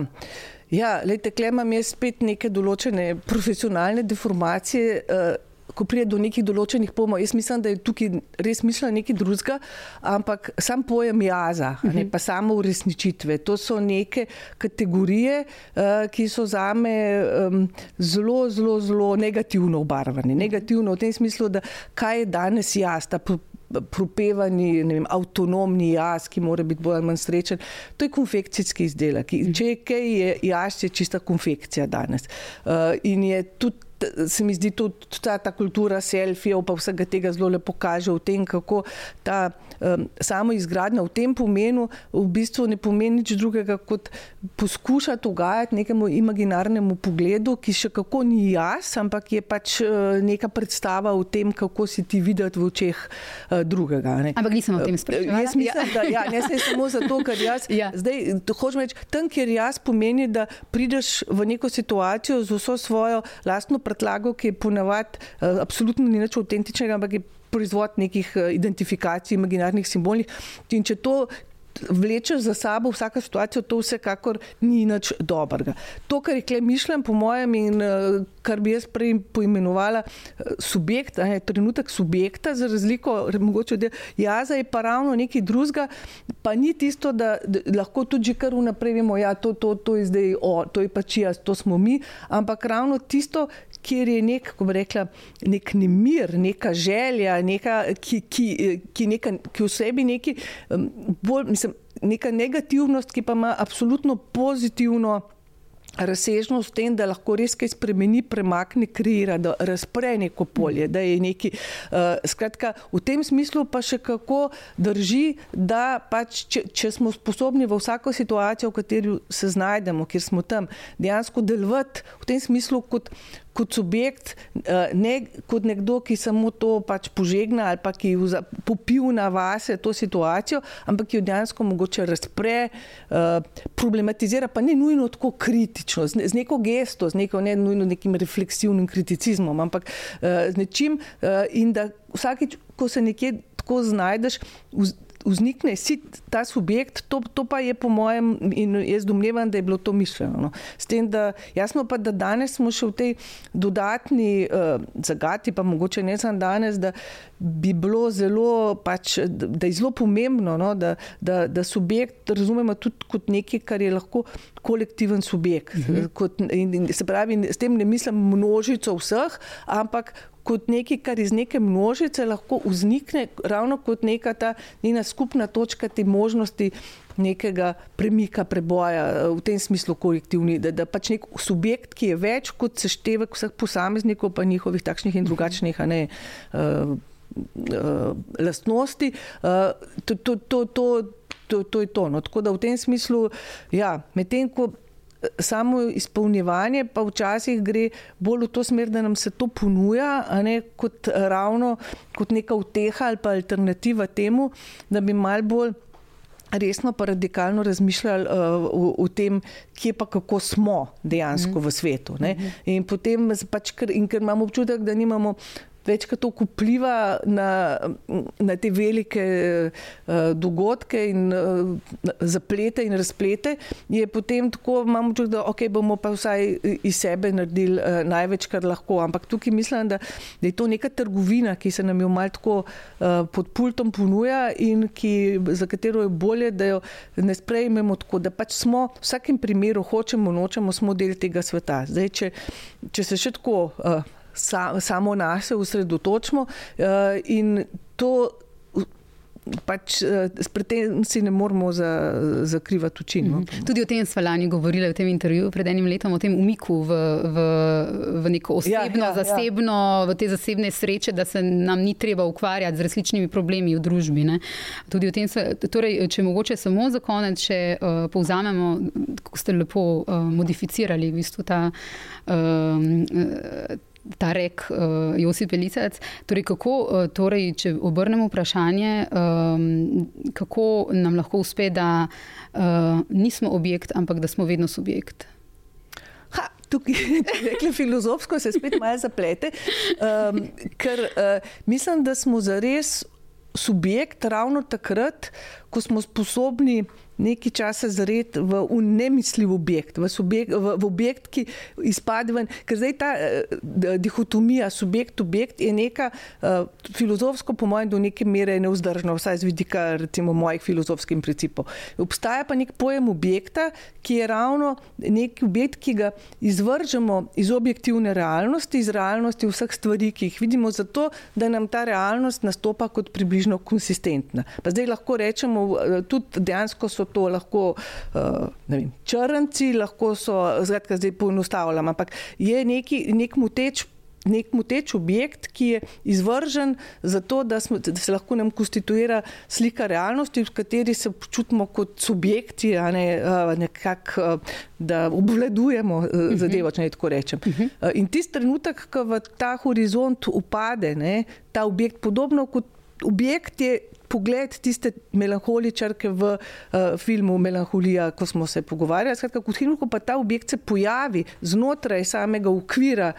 Ja, lejte, klemam jaz spet neke določene profesionalne deformacije. Uh, ko pride do nekih določenih pojmov, jaz mislim, da je tukaj res mišljeno nekaj drugega, ampak sam pojem jaza, uh -huh. ne, mhm. pa samo uresničitve. To so neke kategorije, uh, ki so za me um, zelo, zelo, zelo negativno obarvane. Negativno v tem smislu, da kaj je danes jaz, ta propevani, vem, avtonomni jaz, ki mora biti bolj ali manj srečen. To je konfekcijski izdelek. Če je kaj, je jaz, je čista konfekcija danes. Uh, in je tudi se mi zdi tudi ta, ta kultura selfijev, pa vsega tega zelo lepo kaže v tem, kako ta um, samo izgradnja v tem pomenu v bistvu ne pomeni nič drugega, kot poskušati ugajati nekemu imaginarnemu pogledu, ki še kako ni jaz, ampak je pač uh, neka predstava o tem, kako si ti videti v očeh uh, drugega. Ne. Ampak nisem o tem spraševal. Jaz mislim, ja. da ja, ne se samo zato, ker jaz. <laughs> Ja. Zdaj, hočem reči, tam, kjer jaz pomeni, da prideš v neko situacijo z vso svojo lastno predstavo, prtlago, ki je ponavadi uh, absolutno ni nič avtentičnega, ampak je proizvod nekih uh, identifikacij, imaginarnih simbolnih. In če to vlečeš za sabo vsaka situacija, to vsekakor ni nič dobrega. To, kar je mišljen, po mojem, in eh, kar bi jaz prej poimenovala eh, subjekt, je trenutek subjekta, za razliko od jaza, je pa ravno nekaj drugega, pa ni tisto, da, da lahko tudi kar vnaprej vemo, ja, to, to, to je zdaj, o, to je pač jaz, to smo mi, ampak ravno tisto, kjer je nek, ko bi rekla, nek nemir, neka želja, neka, ki, ki, ki, neka, ki v sebi neki bolj, mislim, neka negativnost, ki pa ima absolutno pozitivno razsežnost v tem, da lahko res kaj spremeni, premakne, kreira, da razpre neko polje. Neki, uh, skratka, v tem smislu pa še kako drži, da pač, če, če smo sposobni v vsako situacijo, v kateri se znajdemo, kjer smo tam, dejansko delovati v tem smislu kot kot subjekt, eh, ne kot nekdo, ki samo to pač požegna ali pa ki popil na vase to situacijo, ampak ki jo dejansko mogoče razpre, eh, problematizira, pa ne nujno tako kritično, z neko gesto, z neko ne nujno nekim refleksivnim kriticizmom, ampak eh, z nečim in da vsakeč, ko se nekje tako znajdeš, vznikne si ta subjekt, to, to pa je po mojem, in jaz domnevam, da je bilo to mišljeno. No. S tem, da jasno pa, da danes smo še v tej dodatni uh, zagati, pa mogoče ne samo danes, da bi bilo zelo, pač, da je zelo pomembno, no, da, da, da subjekt razumemo tudi kot nekaj, kar je lahko kolektiven subjekt. -huh. kot, in, in, se pravi, s tem ne mislim množico vseh, ampak kot nekaj, kar iz neke množice lahko vznikne, ravno kot neka ta njena skupna točka te možnosti nekega premika, preboja v tem smislu kolektivni, da, da pač nek subjekt, ki je več kot seštevek vseh posameznikov, pa njihovih takšnih in drugačnih, a ne. Uh, Uh, lastnosti, uh, to, to, to, to, to, to je to. No. Tako da v tem smislu, ja, medtem ko samo izpolnjevanje pa včasih gre bolj v to smer, da nam se to ponuja, ne, kot ravno kot neka uteha ali pa alternativa temu, da bi mal bolj resno pa radikalno razmišljali uh, o, o tem, kje pa kako smo dejansko mm. v svetu. Ne. Mhm. In potem pač, ker, in ker imamo občutek, da nimamo večkrat vpliva na, na te velike uh, dogodke in uh, zaplete in razplete, je potem tako, imamo občutek, da okay, bomo pa vsaj iz sebe naredili uh, največ, kar lahko. Ampak tukaj mislim, da, da je to neka trgovina, ki se nam jo mal tako uh, pod pultom ponuja in ki, za katero je bolje, da jo ne sprejmemo tako, da pač smo v vsakem primeru, hočemo, nočemo, smo del tega sveta. Zdaj, če, če se še tako. Uh, sa, samo na sebe usredotočimo uh, in to. Pač s tem si ne moramo za, zakrivati oči. No? Mhm. Tudi o tem smo lani govorili v tem intervjuju pred enim letom, o tem umiku v, v, v neko ja, osebno, ja, ja, zasebno, ja. v te zasebne sreče, da se nam ni treba ukvarjati z različnimi problemi v družbi. Sva, torej, če mogoče samo za konec, če uh, povzamemo, kako ste lepo uh, modificirali v bistvu ta. Uh, ta rek uh, Josip Pelicac. Torej, kako, uh, torej, če obrnemo vprašanje, um, kako nam lahko uspe, da uh, nismo objekt, ampak da smo vedno subjekt. Tukaj, <laughs> rekli filozofsko, se spet malo zaplete, um, ker uh, mislim, da smo zares subjekt ravno takrat, ko smo sposobni nekaj časa zred v nemisljiv objekt, v, subjekt, v, v objekt, ki izpade ven. Ker zdaj ta uh, dihotomija subjekt-objekt je neka uh, filozofsko, po mojem, do neke mere neuzdržna, vsaj z vidika recimo mojih filozofskih principov. Obstaja pa nek pojem objekta, ki je ravno nek objekt, ki ga izvržemo iz objektivne realnosti, iz realnosti vseh stvari, ki jih vidimo, zato da nam ta realnost nastopa kot približno konsistentna. Pa zdaj lahko rečemo, tudi dejansko so to lahko uh, vem, črnci, lahko so, zgradka, zdaj poenostavljam, ampak je neki, nek muteč. Nek muteč objekt, ki je izvržen zato, da, smo, da se lahko nam konstituira slika realnosti, v kateri se počutimo kot subjekti, ne, nekak, da obvladujemo mhm. zadevo, če ne tako rečem. Mhm. In tisti trenutek, ko v ta horizont upade, ne, ta objekt, podobno kot objekt, je pogled tiste melankoličarke v uh, filmu Melanholija, ko smo se pogovarjali. Skratka, kot film, ko pa ta objekt se pojavi znotraj samega okvira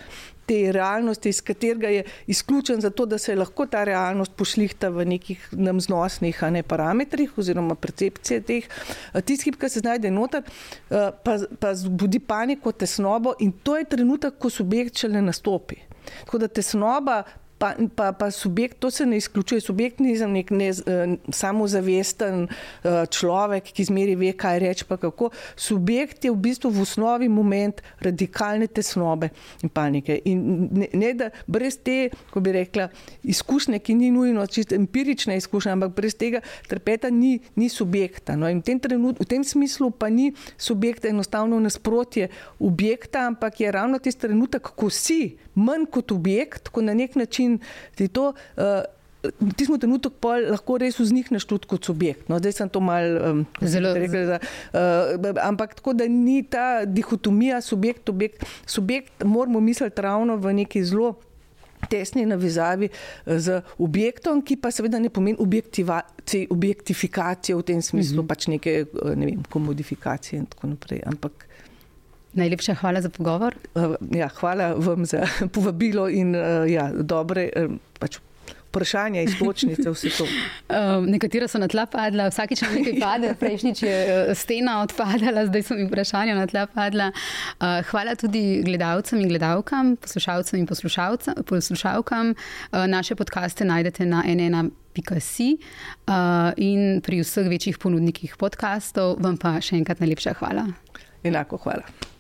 te realnosti, iz katerega je izključen zato, da se lahko ta realnost pošlihta v nekih nam znosnih ne, parametrih oziroma percepcije teh. Eh, tisti, ki se znajde noter, uh, pa, pa zbudi paniko, tesnobo in to je trenutek, ko subjekt šele nastopi. Tako da tesnoba pa, pa, pa subjekt, to se ne izključuje. Subjekt ni za nek ne, uh, samozavesten uh, človek, ki zmeri ve, kaj reči, pa kako. Subjekt je v bistvu v osnovi moment radikalne tesnobe in panike. In ne, ne da brez te, ko bi rekla, izkušnje, ki ni nujno čisto empirična izkušnja, ampak brez tega trpeta ni, ni subjekta. No? In v tem, trenut, v tem smislu pa ni subjekta enostavno nasprotje objekta, ampak je ravno tisti trenutek, ko si manj kot objekt, ko na nek način ti to. Uh, Ti smo trenutek pa lahko res vznikneš tudi kot subjekt. No, zdaj sem to malo um, zelo rekel. Uh, ampak tako, da ni ta dihotomija subjekt, objekt. Subjekt moramo misliti ravno v neki zelo tesni navezavi z objektom, ki pa seveda ne pomeni objektifikacije v tem smislu, mm -hmm. pač neke ne vem, komodifikacije in tako naprej. Ampak, Najlepša hvala za pogovor. Uh, ja, hvala vam za <laughs> povabilo in uh, ja, dobre uh, pač vprašanja, iztočnice, vse to. <laughs> Um, nekatera so na tla padla, vsakič na nekaj <laughs> pade, prejšnjič je stena odpadala, zdaj so mi vprašanja na tla padla. Uh, hvala tudi gledalcem in gledalkam, poslušalcem in poslušalkam. Uh, naše podkaste najdete na NN. Si, uh, in pri vseh večjih ponudnikih podkastov, vam pa še enkrat najlepša hvala. Enako hvala.